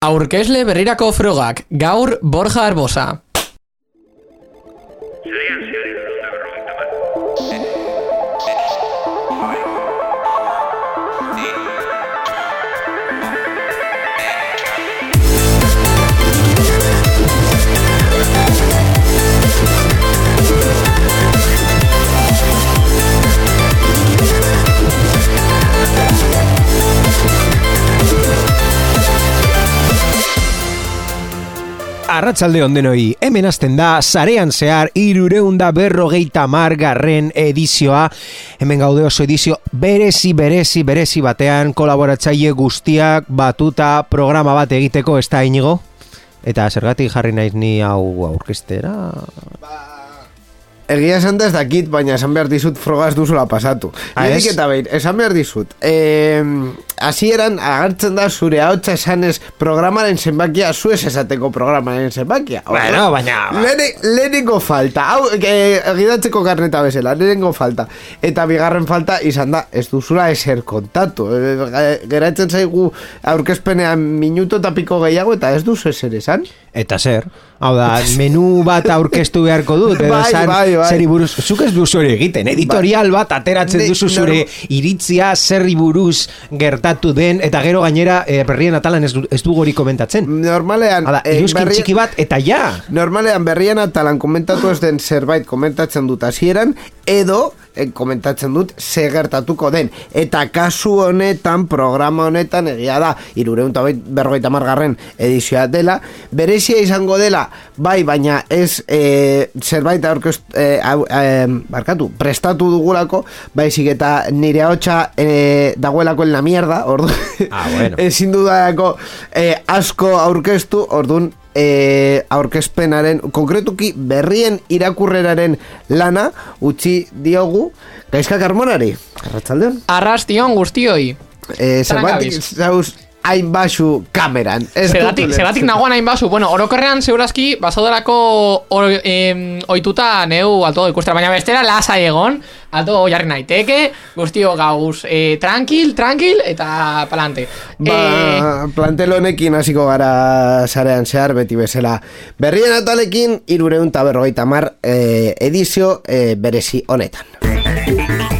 Aurkesle berrirako frogak, gaur Borja Arbosa. Arratsalde ondenoi, hemen hasten da, sarean zehar, irureunda berrogeita margarren edizioa. Hemen gaude oso edizio berezi, berezi, berezi batean, kolaboratzaile guztiak batuta programa bat egiteko, ez da inigo? Eta zergatik jarri naiz ni hau aurkestera? Egia esan da ez dakit, baina esan behar dizut frogaz duzula pasatu. Ah, Lehenik ez? eta behin, esan behar dizut. Eh, hasieran agertzen da zure hautsa esanez programaren zenbakia, zu ez esateko programaren zenbakia. Bueno, baina- Lehene- Lehenengo falta, hau, eh, egidatzeko karneta bezala, lehenengo falta. Eta bigarren falta izan da, ez duzula eser kontatu. Eh, Geratzen zaigu aurkezpenean minuto eta piko gehiago, eta ez duzu eser esan. Eta zer? Hau da, menu bat aurkeztu beharko dut, edo Bai, bai, bai. zeri buruz, zuk ez duzu hori egiten, editorial bat ateratzen duzu zure iritzia zerri buruz gertatu den, eta gero gainera eh, berrien atalan ez, ez du hori komentatzen. Normalean, Hala, eh, iruzkin berri- txiki bat, eta ja! Normalean berrian atalan komentatu ez den zerbait komentatzen dut hasieran edo eh, komentatzen dut ze gertatuko den. Eta kasu honetan, programa honetan egia da, irureun eta berrogeita margarren edizioa dela, berezia izango dela, bai, baina ez eh, zerbait aurkest, eh, au- eh, barkatu, prestatu dugulako, baizik eta nire hotxa eh, dagoelako en la mierda, ordu, Ah, bueno. ezin dudako eh, asko aurkeztu, ordun e, aurkezpenaren, konkretuki berrien irakurreraren lana utzi diogu Gaizka Karmonari. Arratsaldeon. Arrastion guztioi. E, zerbatik gabiz. zauz hain basu kameran. Ez Zeratik, zeratik nagoan hain basu. Bueno, orokorrean zeurazki, bazaudelako or, em, oituta neu alto ikustera, baina bestera lasa egon, alto jarri naiteke, guztio gauz, e, tranquil, tranquil, eta palante. Ba, Eh, plantel honekin hasiko gara sarean zehar beti bezala. Berrien atalekin irureun eta berrogeita mar eh, edizio eh, berezi honetan.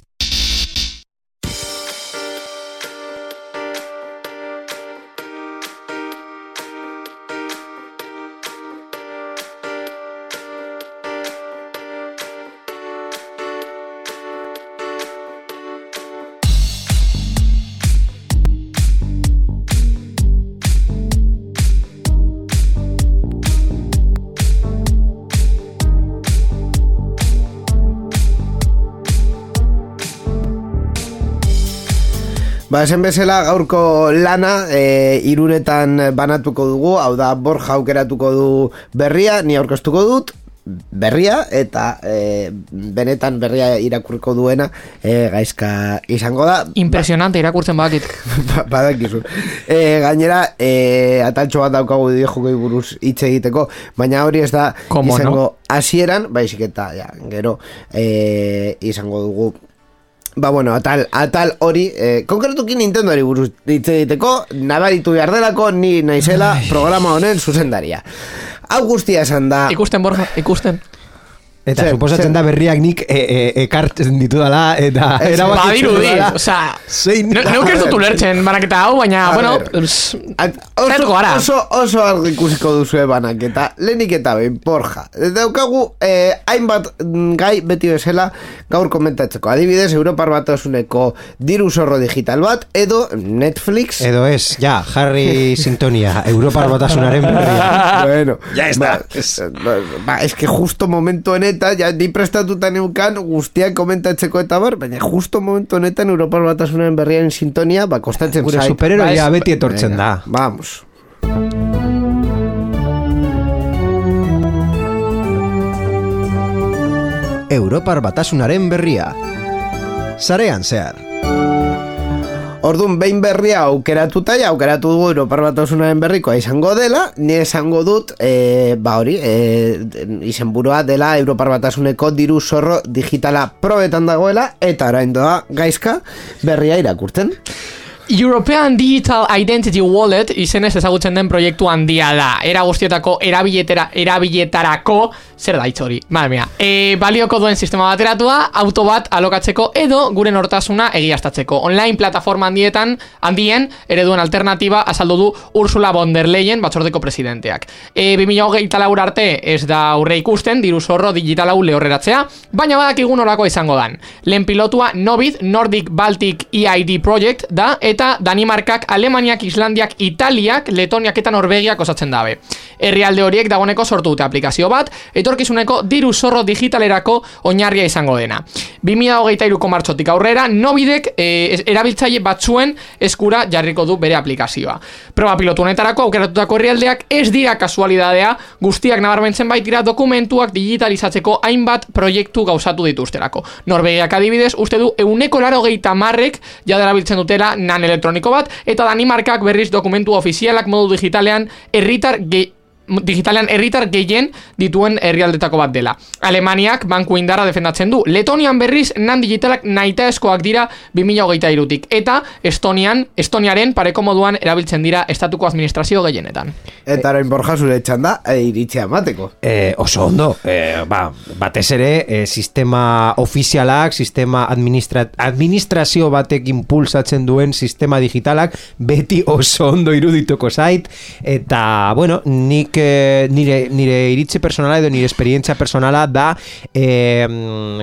Ba, esen bezala gaurko lana e, iruretan banatuko dugu, hau da borja aukeratuko du berria, ni aurkeztuko dut, berria, eta e, benetan berria irakurriko duena e, gaizka izango da. impresionante irakurtzen bakit. Ba- badakizu. E, gainera, e, ataltxo bat daukagu diejokoi buruz hitz egiteko, baina hori ez da Como izango hasieran, baizik eta ja, gero e, izango dugu Ba bueno, atal, atal hori, eh, konkretuki Nintendoari buruz hitz egiteko, nabaritu behar delako, ni naizela programa honen zuzendaria. Hau guztia esan da, Ikusten, Borja, ikusten. Eta Zer, suposatzen zer. da berriak nik e, e, ekartzen ditudala eta erabakitzen Badirudi, dudala. osea, Zein- ne- neuk ez dut ulertzen banaketa hau, baina, A bueno, oso, gara. oso, oso argi ikusiko duzu ebanak eta lehenik eta behin, porja. Daukagu, eh, hainbat gai beti bezala gaur komentatzeko. Adibidez, Europar batasuneko diru zorro digital bat, edo Netflix. Edo ez, ja, jarri sintonia, Europar batasunaren berria. bueno, Ya está. Ba, ba, es que justo momentu honetan, ja, ni prestatuta neukan guztiak komentatzeko eta bar, baina justo momentu honetan Europar batasunaren berriaren sintonia, ba, kostatzen Gure zait. superheroia Ba, beti etortzen da. Vamos. Europar batasunaren berria. Zarean zehar. Orduan, behin berria aukeratuta, ja, aukeratu dugu Europar Batasunaren berrikoa izango dela, ni esango dut, e, ba hori, e, izenburua dela Europar Batasuneko diru zorro digitala probetan dagoela, eta orain doa gaizka berria irakurtzen. European Digital Identity Wallet izenez ezagutzen den proiektu handia da. Era guztietako erabiletera, erabiletarako zer da hori. Madre mia. E, balioko duen sistema bateratua, auto bat alokatzeko edo gure nortasuna egiaztatzeko. Online plataforma handietan, handien, ereduen alternatiba azaldu du Ursula von der Leyen batzordeko presidenteak. E, 2008 laur arte ez da aurre ikusten, diru zorro digitalau lehorreratzea, baina badakigun orako izango dan. Lehen pilotua Nobit, Nordic Baltic EID Project da, eta Danimarkak, Alemaniak, Islandiak, Italiak, Letoniak eta Norvegiak osatzen dabe. Herrialde horiek dagoneko sortu dute aplikazio bat, etorkizuneko diru zorro digitalerako oinarria izango dena. 2023ko martxotik aurrera, Nobidek e, erabiltzaile batzuen eskura jarriko du bere aplikazioa. Proba pilotu honetarako aukeratutako herrialdeak ez dira kasualidadea, guztiak nabarmentzen baitira dokumentuak digitalizatzeko hainbat proiektu gauzatu dituzterako. Norvegiak adibidez, uste du euneko laro gehieta marrek jadera biltzen dutela nan elektroniko bat, eta Danimarkak berriz dokumentu ofizialak modu digitalean herritar gehi digitalean herritar gehien dituen herrialdetako bat dela. Alemaniak banku indarra defendatzen du. Letonian berriz nan digitalak naita eskoak dira 2008 irutik. Eta Estonian, Estoniaren pareko moduan erabiltzen dira estatuko administrazio gehienetan. Eta orain borja zure txanda, e, iritzia emateko. E, oso ondo, e, ba, batez ere, e, sistema ofizialak, sistema administra administrazio batek impulsatzen duen sistema digitalak, beti oso ondo irudituko zait, eta, bueno, nik e, nire, nire iritzi personala edo nire esperientzia personala da e,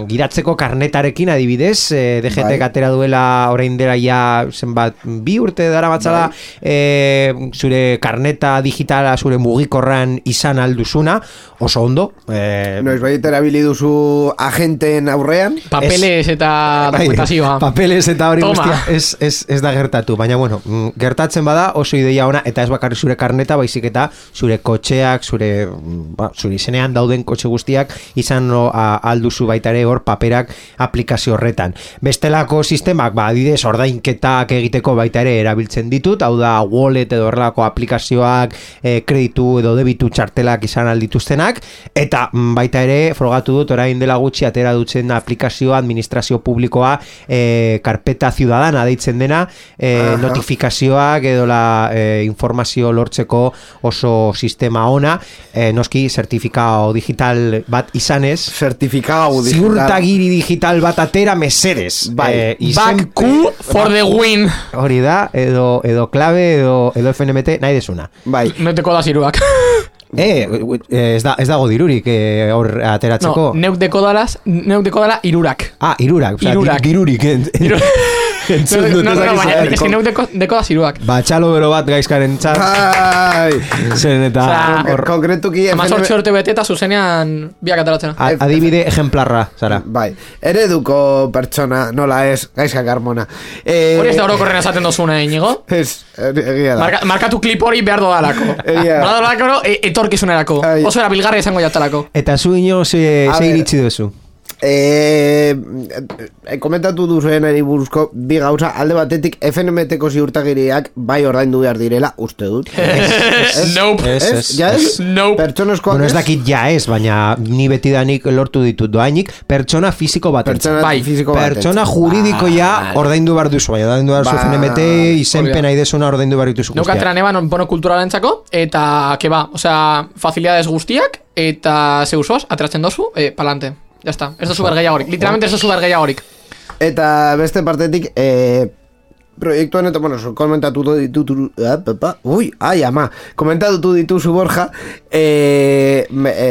giratzeko karnetarekin adibidez, e, DGT Bai. atera duela orain dela ja zenbat bi urte dara batzala e, zure karneta digitala zure mugikorran izan alduzuna oso ondo e, Noiz bait erabili duzu agenteen aurrean, Papeles eta Bai, dokumentazioa. Papeles eta hori Toma. guztia ez, ez, ez da gertatu, baina bueno, mm, gertatzen bada oso ideia ona eta ez bakarrik zure karneta, baizik eta zure kotxeak, zure, ba, zure izenean dauden kotxe guztiak izan no, a, alduzu baita ere hor paperak aplikazio horretan. Bestelako sistemak, ba, adidez, ordainketak egiteko baita ere erabiltzen ditut, hau da wallet edo horrelako aplikazioak, e, kreditu edo debitu txartelak izan aldituztenak, eta mm, baita ere, frogatu dut, orain dela gutxi atera dutzen aplikazioa administrazio publikoa e, karpeta ciudadana deitzen dena e, notifikazioak edo la e, informazio lortzeko oso sistema ona e, noski zertifikao digital bat izanez Zertifikau digital. ziurtagiri digital bat atera mesedes Bai. e, Back izen- Q for the win. hori da edo, edo klabe edo, edo FNMT nahi desuna Bai. Neteko da ziruak. e, ez, da, ez dago dirurik e, hor No, ateratzeko neuk dekodalaz, neuk dekodala irurak. ah, irurak, osea, Hirurak. di- dirurik Iru- entzun no, dut, no, ez no, baina, es que neuk deko, dekoda ziruak. Ba, txalo bero bat gaizkaren txat, Bai. zen eta Osea, hor, Konkretuki Ama sortxe urte bete eta zuzenean biak ateratzen. a- adibide ejemplarra, zara. Bai, ereduko pertsona, nola ez, gaizka karmona. Eh, Hori ez da orokorren esaten dozuna, Inigo? Ez, egia da. Marka, markatu klip hori behar dodalako. Egia. Behar dodalako e, etorkizunerako. Ai. Oso erabilgarri izango jatalako. Eta zu ino ze, ze ber. iritzi duzu? E, e, komentatu duzuen eri buruzko bi gauza alde batetik FNMTko ziurtagiriak bai ordaindu behar direla uste dut Nope. Ez, Ez, ez, ja ez? ez. Nope. Pertsoneskoak Bueno, ez dakit ja ez, baina ni betidanik lortu ditut doainik pertsona fisiko bat Pertsona Bai. fisiko bat Pertsona juridiko ja ordaindu behar duzu, baina ordaindu behar duzu FNMT, hori izenpen da. nahi desuna ordaindu behar dituzu Neuka guztiak. neban bono kulturalentzako eta ke ba, osea, facilidades guztiak eta zeusoz, ateratzen dozu, e, palante. Ya está. Ez da super gehiagorik. Literalmente ez da super gehiagorik. Eta beste partetik e, proiektu honetan, bueno, so, komentatu ditut ah, papa, ui, ai ama komentatu dituzu Borja e, e,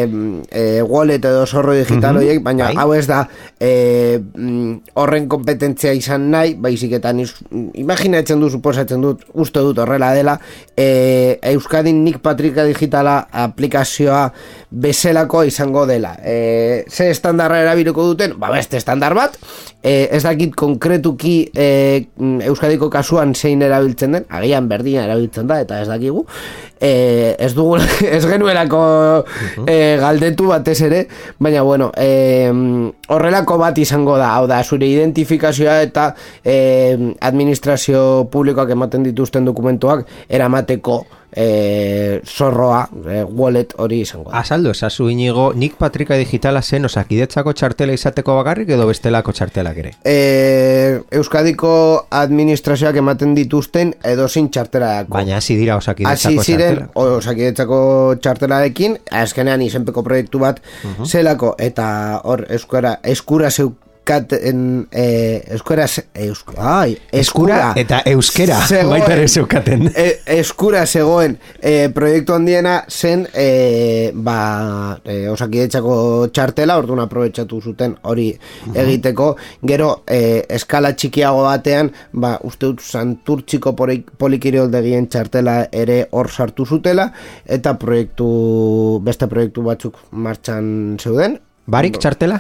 e, wallet edo zorro digital Mhm, horiek, baina bai. hau ez da e, mm, horren kompetentzia izan nahi, baizik eta niz, imaginatzen du, suposatzen dut, uste dut horrela dela e, Euskadin Nik Patrika Digitala aplikazioa bezalako izango dela. E, ze estandarra erabiliko duten? Ba, beste estandar bat. E, ez dakit konkretuki e, Euskadiko kasuan zein erabiltzen den, agian berdina erabiltzen da, eta ez dakigu. E, ez dugu, ez genuelako e, galdetu batez ere, baina bueno, e, horrelako bat izango da, hau da, zure identifikazioa eta e, administrazio publikoak ematen dituzten dokumentuak eramateko e, zorroa, e, wallet hori izango da. Azaldu, esazu inigo, nik Patrika Digitala zen osakidetzako txartela izateko bakarrik edo bestelako txartelak ere? E, Euskadiko administrazioak ematen dituzten edozin txartelako. Baina hasi dira Hasi osakidetzako ziren txartela. osakidetzako txartelarekin, azkenean izenpeko proiektu bat zelako, eta hor euskara, eskura zeukaten, e, euskara, eusk, ai, Eskura. Eta euskera, zegoen- baita ere zeukaten. e, eskura zegoen. E, proiektu handiena zen e, ba, e, osakidetzako txartela, orduan aprobetsatu zuten hori egiteko, gero e, eskala txikiago batean, ba, uste dut santurtziko polik- polikirioldegien txartela ere hor sartu zutela, eta proiektu, beste proiektu batzuk martxan zeuden, Barik txartela?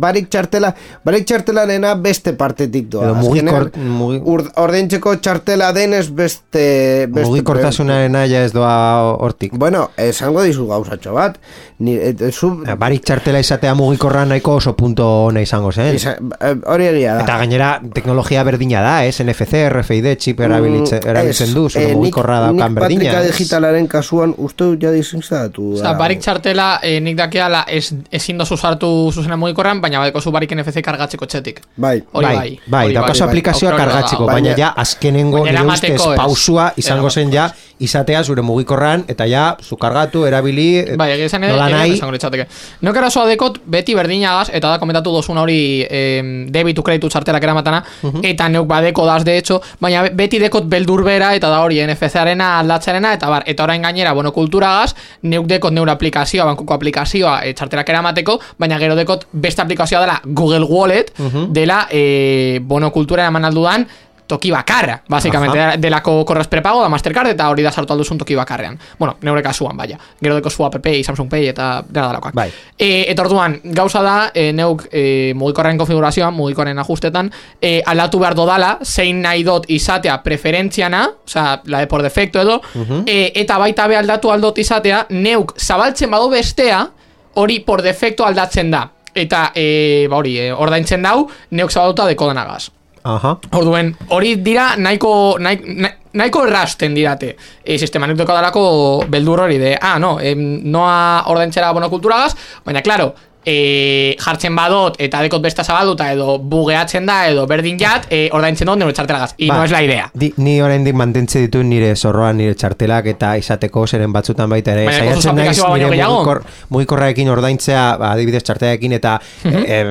Barik txartela, barik txartelanena beste partetik doa. Edo mugikor- mugi- ordaintzeko txartela denez beste... beste Mugikortasunarena ja ez doa hortik. Bueno, esango dizu gauzatxo bat. Ni, et, zu, Barik txartela izatea mugikorra nahiko oso punto ona izango zen. isa- eh, hori egia da. Eta gainera teknologia berdina da, ez? NFC, RFID, chip erabiltzen, erabiltzen du, eh, mugikorra nik, daukan nik berdina. Patrika ez? digitalaren kasuan uste dut jadi zintzatu. Osa, barik txartela, eh, nik dakiala ez, ezin dozu sartu zuzena mugikorran, baina badeko zu barik NFC kargatzeko txetik. Bai. Hori bai, bai. bai, daukazu bai. aplikazioa kargatzeko, baina- ja azkenengo nire ustez pausua izango zen ja izatea zure mugikorran eta ja zu kargatu, erabili, et- Bai, egia esan ere, nola ere nahi, esango litzateke. Neuk arazoa dekot beti berdinagaz, eta da komentatu dozun hori eh, debitu kreditu txartelak eramatana, eta neuk badeko daz de hecho, baina be- beti dekot beldur bera, eta da hori NFC-arena aldatzearena, eta bar, eta orain gainera, bueno, kulturagaz, neuk dekot neure aplikazioa, bankuko aplikazioa e, txartelak eramateko, baina gero dekot beste aplikazioa dela Google Wallet, dela, e, bono kultura eraman aldudan, toki bakarra, basicamente, Aha. delako korrez prepago da Mastercard eta hori da sartu alduzun toki bakarrean. Bueno, neure kasuan, baina. Gero deko zu app, Samsung Pay eta dena dalakoak. Bai. E, eta orduan, gauza da, e, neuk e, mugikorren konfigurazioan, mugikorren ajustetan, e, aldatu behar dodala, zein nahi dot izatea preferentziana, osea, la de por defecto edo, e, eta baita be aldatu aldot izatea, neuk zabaltzen badu bestea, hori por defecto aldatzen da. Eta, e, ba hori, e, ordaintzen dau, neuk zabalduta dekodanagaz. Aha. Orduen, hori dira nahiko, nahi- nahi- nahiko errasten dirate e, sistema nik dalako beldur hori de, ah, no, em, noa ordaintzera bonokulturagaz, baina, claro, e, jartzen badot eta dekot besta zabalduta edo bugeatzen da edo berdin jat, e, ordaintzen dut neure txartelagaz, y Ba, no es la idea. Di, ni oraindik mantentze ditu nire zorroan nire txartelak eta izateko zeren batzutan baita ere. Baina, Saiatzen kozu naiz nire gehiago. mugikor, mugikorrarekin ordaintzea, ba, adibidez txartelarekin eta eh,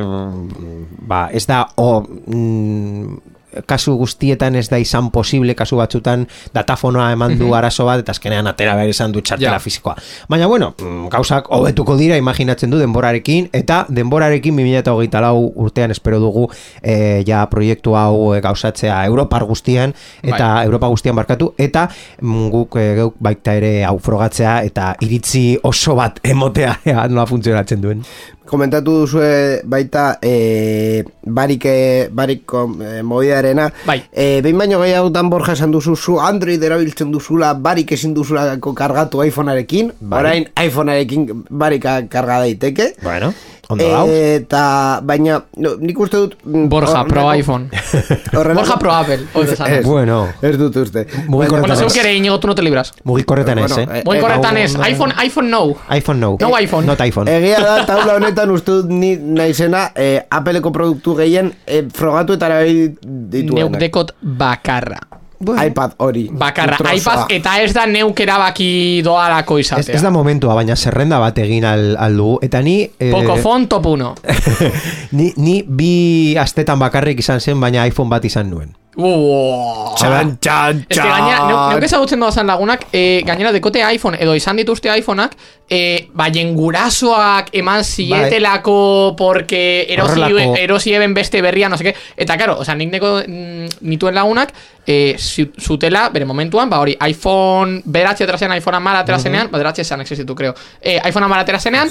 ba, ez da o, mm, kasu guztietan ez da izan posible kasu batzutan datafonoa eman du arazo bat eta azkenean atera behar izan du txartela Ja. fisikoa. Baina bueno, mm, gauzak hobetuko dira imaginatzen du denborarekin eta denborarekin 2024 urtean espero dugu eh, ja proiektu hau eh, gauzatzea Europar guztian eta Europa guztian barkatu eta mm, guk eh, geuk baita ere hau frogatzea eta iritzi oso bat emotea ea nola funtzionatzen duen. Komentatu duzue baita e, barik, e, barik e, mobidarena Bai. e, behin baino gehiagotan borja esan duzu zu Android erabiltzen duzula barik ezin duzulako kargatu iPhonearekin Bai. orain iPhonearekin barika karga daiteke Bueno, ondo dauz. eta baina no, nik uste dut mm, Borja, pro iPhone. Borja, pro Apple. Ez, Bueno. ez dut uste Mugikorretan Bueno, ez. zeuk ere inigo, tu no te libras. Mugikorretan ez, Bueno, eh? eh, Muy correctan hau- es, iPhone, iPhone no. iPhone no. No iPhone. Not iPhone. Egia da, taula honetan uste dut ni naizena eh, Appleko produktu gehien eh, frogatu eta erabil Neuk dituenak. dekot bakarra. iPad hori. Bakarra, Trozoa. iPad eta ez da neuk erabaki doalako Ez, izatea. ez da momentua, baina zerrenda bat egin al, al dugu. Eta ni... eh, Pocofon top 1. ni, ni bi astetan bakarrik izan zen, baina iPhone bat izan nuen. Uooo. Txan, txan, Ez que gainera, neu- neuk ezagutzen doazan lagunak, e, gainera dekote iPhone edo izan dituzte iPhoneak, e, baien gurasoak eman zietelako porque erosi, eben beste berria, no seke. Eta, karo, oza, nik neko mm, nituen lagunak, e, zu- zutela, bere momentuan, ba hori, iPhone beratxe atera zenean, iPhone amara atera zenean, ba, beratxe esan existitu, creo. E, iPhone amara atera zenean,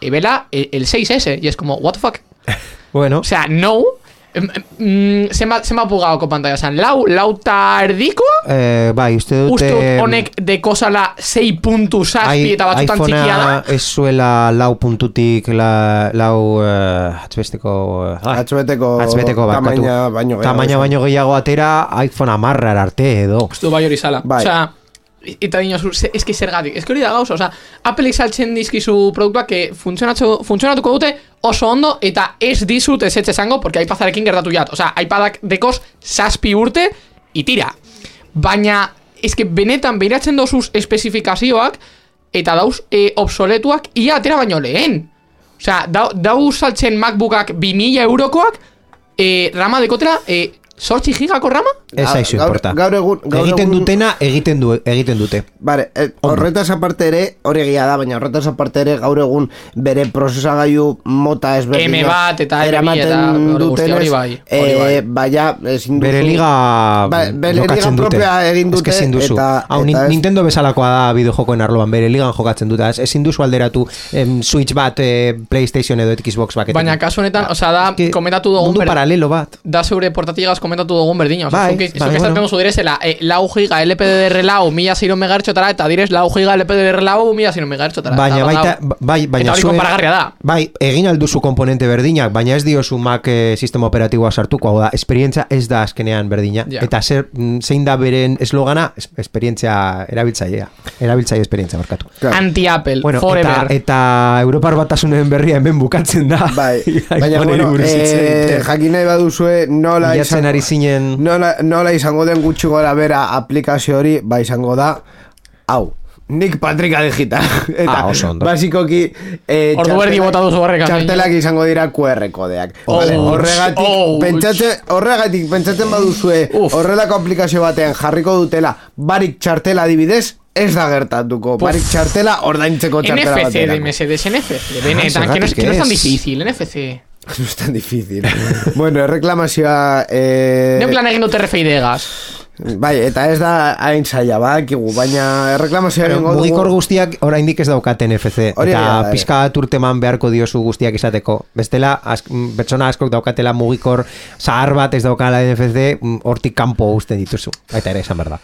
e, bela, el, el 6S, y es como, what the fuck? Bueno, O sea, no... em, em, zenbat, zenbat pulgadoko pantalla zan, lau, lau ta erdikoa? eh, bai, uste dute... Uste dut honek dekosala 6 puntu zazpi eta batzutan txikia da. ez zuela lau puntutik la, lau uh, atzbesteko uh, Atzbeteko atzbeteko bakatu. tamaina baino gehiago tamaina baino gehiago atera iPhone amarrar arte edo Uste bai hori zala. Bai. Osea, eta dinosu, ze- eski zergatik. Eski hori da gauza, osea, Apple saltzen dizkizu produktuak que funtzionatxo- funtzionatuko dute oso ondo eta ez dizut ez etxe esango, porque iPadarekin gertatu jat. Osea, iPadak dekos zazpi urte, itira. Baina, eske benetan behiratzen dozuz espezifikazioak, eta dauz e, obsoletuak ia atera baino lehen. Osea, dau, dau saltzen MacBookak 2000 eurokoak, e, rama dekotera, e, sortzi gigako rama? ez aizu gaur- importa gaur egun- gaur egiten egun- dutena egiten du egiten dute. Bare, eh, horretaz aparte ere, hori egia da, baina horretaz aparte ere gaur egun bere prozesagailu mota ezberdinak M bat eta M eta dutenez, hori bai, hori eh, bai. baina ezin duzu... bere liga Ba, bere liga propioa egin dute ezin duzu eta- Hau, eta Nintendo bezalakoa da bideojokoen arloan bere ligan jokatzen dute ez, ezin duzu alderatu em, Switch bat eh, Playstation edo Xbox baketekin Baina kasu honetan, osea da, que komentatu dugun mundu paralelo bat. da zeure portatigaz komentatu dugun berdina. Osa, Bai, zuk, bai, zuk bueno. zu direzela, e, lau giga LPDR lau, mila ziro megahertzotara, eta direz lau giga LPDR lau, mila ziro megahertzotara. Baina Eta, baita, hau- bai, baina eta hori konparagarria da. Bai, egin alduzu komponente berdinak, baina ez diozu Mac eh, sistema operatiboa sartuko, hau da, esperientzia ez da azkenean berdina. Ja. Eta zer, mm, zein da beren eslogana, Es- esperientzia erabiltzailea. Erabiltzaile esperientzia barkatu. Claro. Anti-Apple, Bueno, forever. eta, eta Europar batasunen berria hemen bukatzen da. Bai, baina, bueno, eh, jakin nahi baduzue nola izan- ari zinen nola, nola izango den gutxi gora bera aplikazio hori, ba izango da, hau, Nik Patrika Digital. Eta, Ah, oso ondo. basikoki, eh, Ordu erdi txartelak- bota duzu horrek, Txartelak izango dira QR kodeak. Oh, Vale, horregatik, oh, pentsatzen, horregatik pentsatzen baduzue, Uf. horrelako aplikazio batean jarriko dutela, barik txartela adibidez, ez da gertatuko. Barik txartela ordaintzeko txartela NFC de baterako. MSDs, NFC. Benetan, que no, es, zergatik que no es tan difícil, NFC. No es tan difícil. bueno, erreklamazioa... Eh, Neuk lan egin dut RFID gas. Bai, eta ez da hain zaila, badakigu, baina erreklamazioa Pero egingo mugikor guztiak oraindik ez daukaten NFC Hori eta da, eh. pizka bat urteman beharko diozu guztiak izateko. Bestela, ask, mm, pertsona askok daukatela mugikor zahar bat ez daukala NFC, mm, hortik kanpo uzten dituzu. Baita ere, esan behar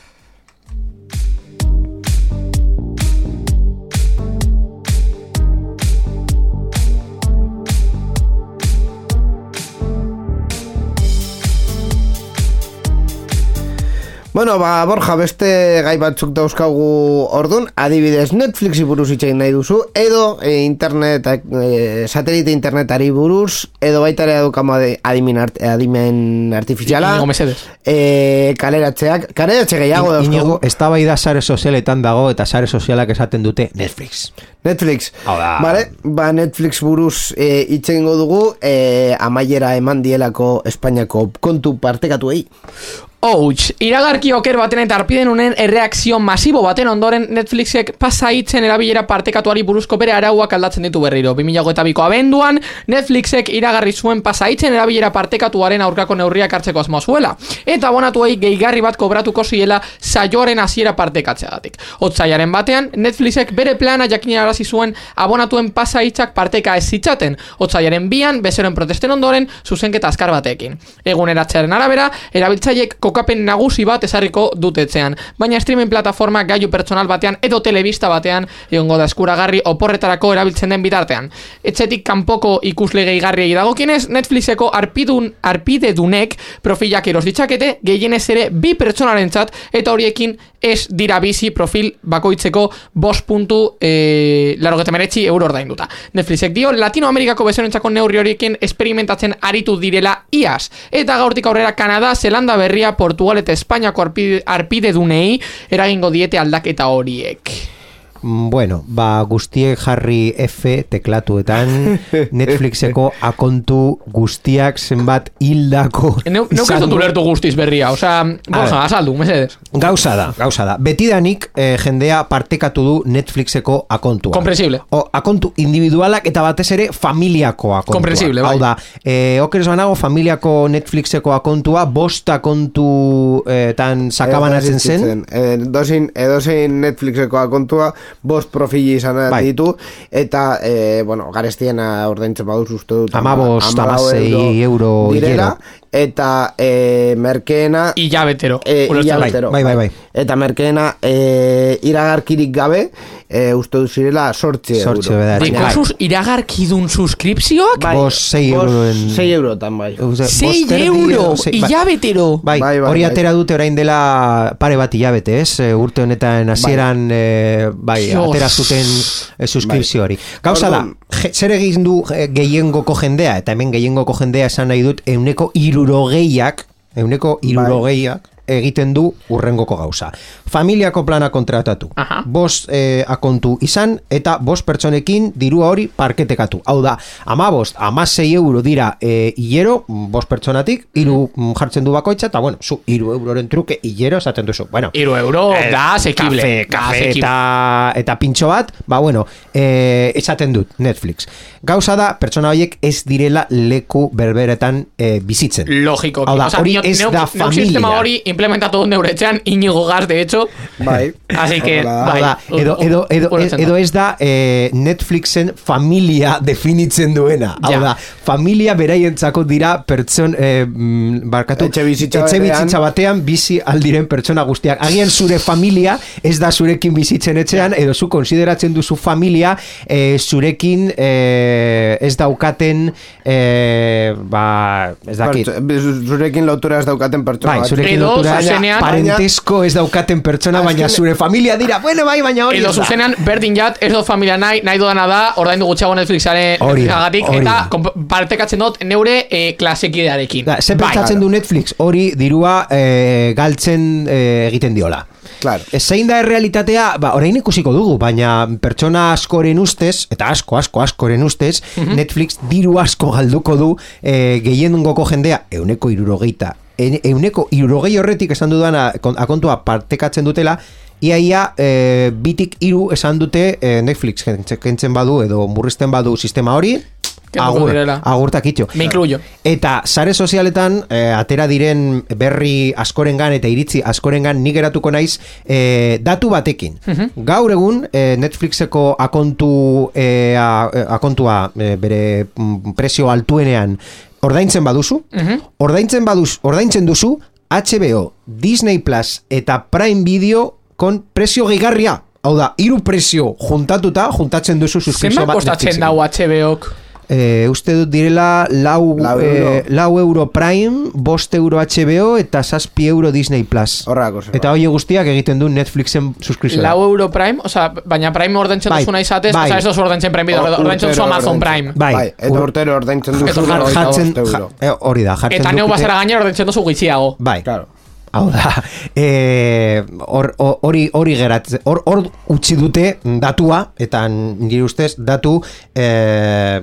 Bueno, ba, Borja, beste gai batzuk dauzkagu ordun, adibidez Netflixi buruz hitz egin nahi duzu, edo e, internet, e, satelite internetari buruz, edo baita ere edukamo adimen, art, adimen artifiziala, Inigo Mesedes. e, kaleratzeak, kaleratze gehiago dauzkagu. Inigo, ez da sare sozialetan dago eta sare sozialak esaten dute Netflix. Netflix. Da. Vale, ba Netflix buruz e, hitz egingo dugu, e, amaiera eman dielako Espainiako kontu partekatuei. Ouch, iragarki oker baten eta arpiden unen erreakzio masibo baten ondoren Netflixek pasaitzen erabilera partekatuari buruzko bere arauak aldatzen ditu berriro. 2008ko abenduan, Netflixek iragarri zuen pasaitzen erabilera partekatuaren aurkako neurriak hartzeko asmoa zuela. Eta abonatuei gehigarri bat kobratuko ziela saioaren hasiera partekatzeagatik. Otsaiaren batean, Netflixek bere plana jakinarazi zuen abonatuen pasaitzak parteka ez zitzaten. Otsaiaren bian, bezeroen protesten ondoren, zuzenketa azkar batekin. Eguneratzearen arabera, erabiltzaileek kokapen nagusi bat ezarriko dutetzean. Baina streaming plataforma gailu pertsonal batean edo telebista batean egongo da eskuragarri oporretarako erabiltzen den bitartean. Etxetik kanpoko ikusle gehigarriei dagokienez, Netflixeko arpidun, arpidedunek profilak eros ditzakete, gehienez ere bi pertsonarentzat eta horiekin ez dira bizi profil bakoitzeko bost puntu e, larogetemeretzi euro ordainduta. Netflixek dio Latinoamerikako bezorentzako neurri horiekin experimentatzen aritu direla iaz. Eta gaurtik aurrera Kanada, Zelanda berria, Portugal eta Espainiako arpide, arpide dunei eragingo diete aldaketa horiek. Mm, bueno, ba, guztiek jarri F teklatuetan Netflixeko akontu guztiak zenbat hildako Neu, neu ez dut ulertu guztiz berria, osea, borja, azaldu, mesedez. Gauza da, gauza da. Betidanik eh, jendea partekatu du Netflixeko akontua. Comprensible. O, akontu individualak eta batez ere familiako akontua. Comprensible, bai. Hau da, eh, okeres banago familiako Netflixeko akontua bost akontu eh, tan sakabanatzen zen. Eh, Edozein, edozein Netflixeko akontua bost profili izan Bai. ditu eta, eh, bueno, garestiena ordaintzen baduz uste dut Hamabost, hamalau hamasei euro direla, eta eh, merkeena Ilabetero. E, dut. hilabetero, Bai, bai, bai. Eta merkeena e, iragarkirik gabe e, uste dut zirela sortzi euro. Sortzi sus iragarkidun suskripzioak? Bai, Bost, sei euroen- Sei eurotan bai. Uze, Sei bost erdi euro, edo sei- bai. ilabetero. Bai, Bai, bai, hori bai. atera dute orain dela pare bat hilabete, ez? E, urte honetan hasieran bai, bai Dios. atera zuten e, suskripzio hori. Gauza da, zer egin du e, gehiengoko jendea, eta hemen gehiengoko jendea esan nahi dut, euneko irurogeiak, euneko irurogeiak, egiten du urrengoko gauza. Familiako plana kontratatu. Aha. Bost eh, akontu izan eta bost pertsonekin dirua hori parketekatu. Hau da, ama bost, ama sei euro dira eh, hilero, bost pertsonatik, iru mm, jartzen du bakoitza, eta bueno, zu iru euroren truke hilero esaten duzu. Bueno, Iru euro, da, asekible. kafe, kafe asekible. eta, eta pintxo bat, ba bueno, eh, esaten dut Netflix. Gauza da, pertsona horiek ez direla leku berberetan eh, bizitzen. Logiko. Hau da, hori ez da familia. hori implementatu dut neuretzean, inigo gaz, de hecho. Bai. Así que, bai. edo, edo, edo, Ulertzen edo da. ez da eh, Netflixen familia definitzen duena. Hau Ja. da, familia beraientzako dira pertson, eh, mm, barkatu, Etxebizitza etxebizitza batean. batean bizi aldiren pertsona guztiak. Agian zure familia ez da zurekin bizitzen etxean, edo zu konsideratzen duzu familia eh, zurekin eh, ez daukaten eh, ba, ez dakit. Zurekin lotura ez daukaten pertsona Bai, zurekin Edo, lotura zuzenean- parentesko ez daukaten pertsona, baina zure familia dira, bueno, bai, baina hori Edo zuzenean, berdin jat, ez dut familia nahi, nahi dudana da, ordaindu gutxiago Netflixaren Netflixagatik, eta partekatzen dut neure eh, klasekidearekin. Da, ze Bai. pentsatzen du Netflix hori dirua eh, galtzen eh, egiten diola. Claro. E, Zein da errealitatea, ba, orain ikusiko dugu, baina pertsona askoren ustez, eta asko, asko, askoren ustez, Netflix diru asko galduko du e, gehiengoko jendea, euneko irurogeita, e, euneko irurogei horretik esan dudana kon- akontua partekatzen dutela, Iaia e, bitik hiru esan dute e, Netflix kentze- kentzen badu edo murrizten badu sistema hori agur, agurtak itxo. Me incluyo. Eta sare sozialetan eh, atera diren berri askorengan eta iritzi askorengan nik geratuko naiz eh, datu batekin. Gaur egun eh, Netflixeko akontu a- eh, akontua eh, bere mm, prezio altuenean ordaintzen baduzu, ordaintzen baduz, ordaintzen duzu HBO, Disney Plus eta Prime Video kon prezio gehigarria. Hau da, hiru prezio juntatuta, juntatzen duzu suskripzio Zenbat bat kostatzen Netflixen. dau HBO-k? Eh, uste dut direla lau, Lau eh, euro. lau euro Prime, bost euro HBO eta zazpi euro Disney Plus. Zerbait. Eta hoi guztiak egiten du Netflixen suskripzioa. Lau euro Prime, osea, baina Prime ordaintzen Bai, duzuna izatez, bai. osea, ez duzu ordaintzen Prime Video, Or- ordaintzen duzu Amazon. Prime. Bai, Bai, eta ur- urtero ordaintzen duzu eh, hori da, jartzen Eta neu bazara gainera ordaintzen duzu gutxiago. Bai, Claro. Hau da, eh, hor- hor- hori hori geratzen, hor, hor utzi dute datua, eta nire ustez datu eh,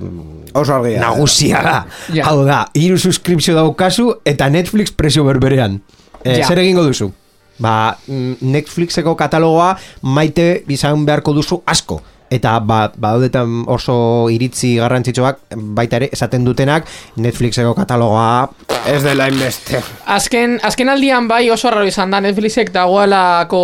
Oso argia. nagusia da. Ja. Hau da, hiru suskripzio daukazu eta Netflix prezio berberean. Eh, Ja. Zer egingo duzu? Ba, mm, Netflixeko katalogoa maite izan beharko duzu asko. Eta ba, badaudetan oso iritzi garrantzitsuak baita ere esaten dutenak Netflixeko katalogoa Ez dela inbeste. Azken, azken aldian bai oso arraro izan da Netflixek dagoelako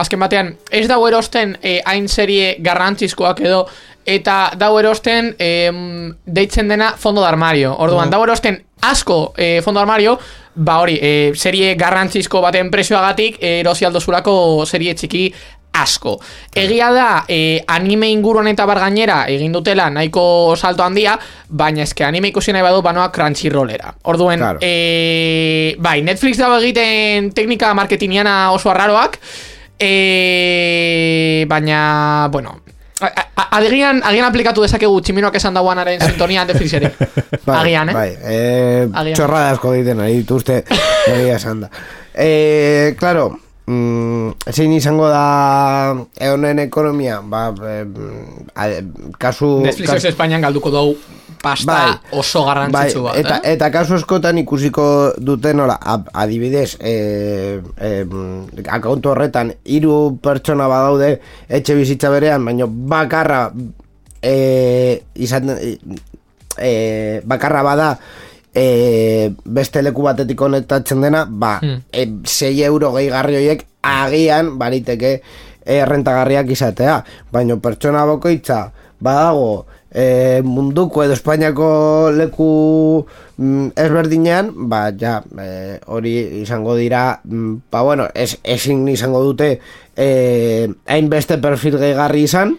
azken batean ez dago erosten eh, hain serie garrantzizkoak edo eta dago erosten em, deitzen dena fondo de armario. Orduan, dago erosten asko eh, fondo armario, ba hori, eh, serie garrantzizko baten presioagatik eh, erosi aldozulako serie txiki asko. Egia da, eh, anime inguruan eta bar gainera egin dutela nahiko salto handia, baina eske anime ikusi nahi badu banoa Crunchyrollera. Orduen, Claro. eh, bai, Netflix dago egiten teknika marketingiana oso arraroak, eh, baina, bueno, agian, agian aplikatu dezakegu tximinoak esan dauanaren sintonia Netflixeri. agian, eh? Bai, eh, txorrada asko diten ari dituzte egia esan da. Eh, claro, mm, zein izango da eonen ekonomia, ba, e, a, kasu... Netflix kasu- Espainian galduko dugu pasta Bai. oso garrantzitsu bat, eta, eh? eta kasu eskotan ikusiko duten nola, adibidez, e, e, akontu horretan, hiru pertsona badaude etxe bizitza berean, baina bakarra e, izan, e, e, bakarra bada e, beste leku batetik konektatzen dena, ba, Hmm. e, 6 euro gehigarri horiek agian bariteke errentagarriak izatea, baina pertsona bokoitza badago e, munduko edo Espainiako leku mm, ezberdinean, ba, ja, e, hori izango dira, mm, ba, bueno, ez, ezin izango dute e, hainbeste perfil gehigarri izan,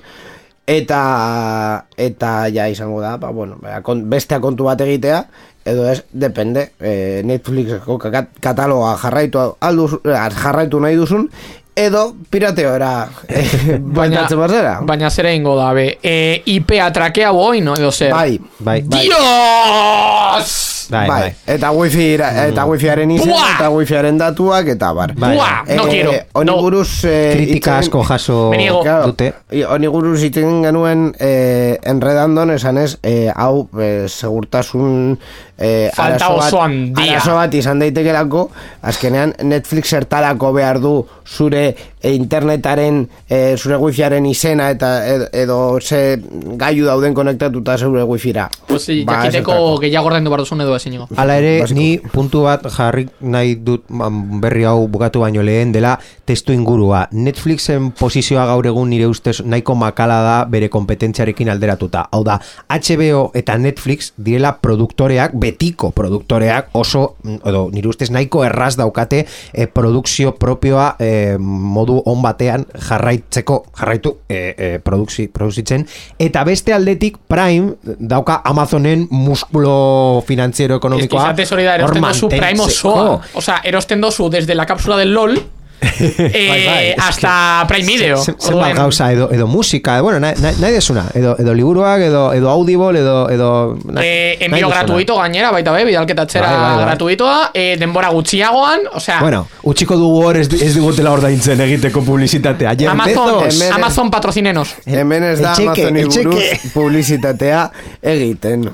eta eta ja izango da, ba, bueno, ba, kon- beste kontu bat egitea, edo ez, depende, e, Netflixeko kat kataloga jarraitu, alduz, jarraitu nahi duzun, edo pirateora e, bainatzen bazera. baina zera ingo da, be. E, IP atrakea boi, no? Edo zer? Bai, Bai, bai, Dios! Bai, bai, bai. eta wifi eta wifiaren izena Buah! eta wifiaren datuak eta bar. Bai. Buah, no quiero. Honi No. buruz eh, Kritika asko jaso. Claro, dute. i- honi buruz iten genuen eh, enredandon esanez eh, hau eh, segurtasun eh, Falta arazo bat- oso handia. arazo bat izan daitekelako azkenean Netflix zertarako behar du zure eh, internetaren eh, zure wifiaren izena eta edo, edo ze gailu dauden konektatuta zure wifira Pues sí, Ba, jakiteko gehiago ordaindu behar duzun edo ezin Hala ere, Basiko. ni puntu bat jarri nahi dut mm, berri hau bukatu baino lehen dela testu ingurua. Netflixen posizioa gaur egun nire ustez nahiko makala da bere kompetentziarekin alderatuta. Hau da, HBO eta Netflix direla produktoreak, betiko produktoreak oso, edo nire ustez nahiko erraz daukate eh, produkzio propioa eh, modu on batean jarraitzeko, jarraitu eh, eh, produksi, produzitzen, eta beste aldetik Prime dauka Amazonen muskulo finantziero que ekonomikoa izatez hori da, erosten dozu Prime osoa. mantentzeko. O sea, erosten dozu desde la cápsula del LOL eh, Bai, bai, hasta Prime Video. Ze- ze- Zenbat Orduan, gauza, edo, edo musika, bueno, nahi, nahi, desuna, edo, edo liburuak, edo, edo audible, edo... edo nahi- Eh, envío duzuna. gratuito gainera, baita be, bidalketatzera Bai, bai, bai. gratuitoa, eh, denbora gutxiagoan, o sea, Bueno, utxiko dugu hor ez, ez digutela ordaintzen egiteko publizitatea. Jeff Amazon, Bezos. hemen- Amazon patrocinenos. hemen ez da El cheque, Amazoni el cheque. buruz publizitatea egiten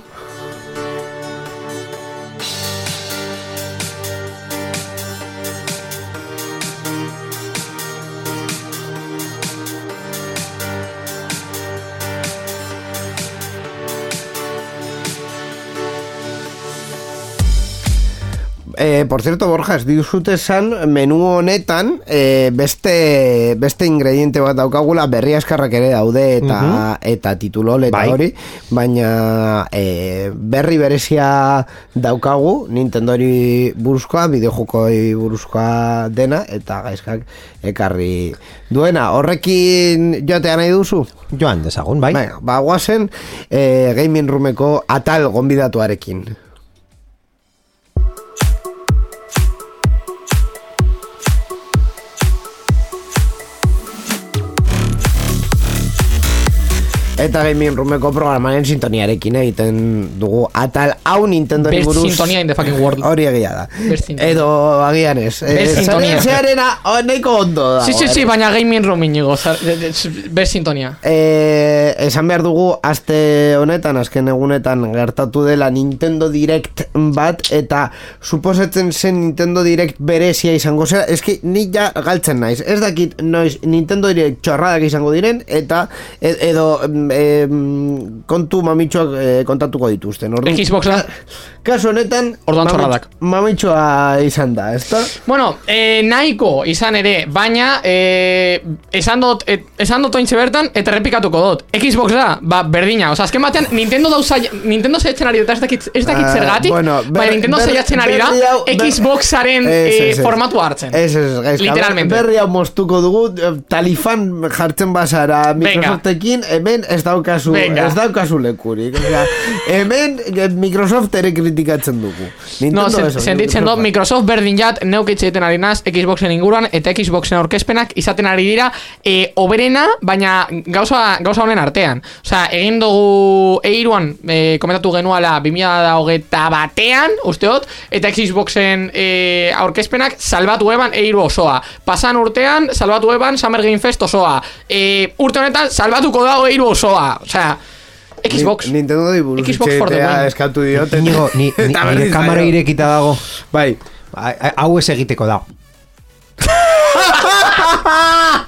Eh, por cierto, Borja, ez dizute esan menu honetan eh, beste, beste ingrediente bat daukagula berri askarrak ere daude eta, eta titulol eta Bai. hori, baina eh, berri berezia daukagu Nintendori buruzkoa, bideojokoi buruzkoa dena eta gaizkak ekarri duena. Horrekin joatea nahi duzu? Joan dezagun, bai? Venga, ba, guazen eh, gaming roomeko atal gonbidatuarekin. Eta gaming roomeko programaren sintoniarekin egiten dugu atal hau Nintendo Best buruz sintonia in the fucking world. Hori egia da Best. Edo agian ez Eh, Best sintonia. Zearena oh, nahiko ondo da Sí, sí, sí, baina gaming room inigo, best sintonia. Eh, esan behar dugu aste honetan, azken egunetan gertatu dela Nintendo Direct bat eta suposatzen zen Nintendo Direct berezia izango zera, eski ni ja galtzen naiz, ez dakit noiz Nintendo Direct txorradak izango diren eta e- edo em, kontu mamitxoak eh, kontatuko dituzten orduan- Xbox da? Kasu honetan Orduan mamitx-. Mamitxoa izan da, ezta? Bueno, eh, nahiko izan ere, baina eh, esan dut, et, esan dut ointxe bertan, eta errepikatuko dut. Xbox da, ba, berdina. Osa, azken batean, Nintendo dauza, Nintendo zaitzen ari da, ez dakit, ez dakit Ah, zergatik, bueno, ber- baina Nintendo zaitzen ari da, Xboxaren Ez, ez, ez. formatu hartzen. Ez, ez, gaizka. Literalmente. Berri hau moztuko dugu, talifan jartzen bazara. Microsoftekin, hemen ez daukazu, Venga. ez daukazu lekurik. Osea, hemen eh, Microsoft ere kritikatzen dugu. No, Nintendo sen, eso, sentitzen dut Microsoft. Berdin jat neuk egiten ari naz Xboxen inguruan eta Xboxen aurkezpenak izaten ari dira e, oberena, baina gauza, gauza honen artean. Osea, egin dugu eiruan e, komentatu genuala 2008 batean, usteot, eta Xboxen e, aurkezpenak salbatu eban eiru osoa. Pasan urtean, salbatu eban Summer Game Fest osoa. E, urte honetan, salbatuko dago eiru osoa. Osea, Xbox. Ni- Nintendo buruz Xbox for the win. eskatu diote. Ni, ni, Eta nire berriz kamera irekita dago. Bai. Hau ez egiteko dago.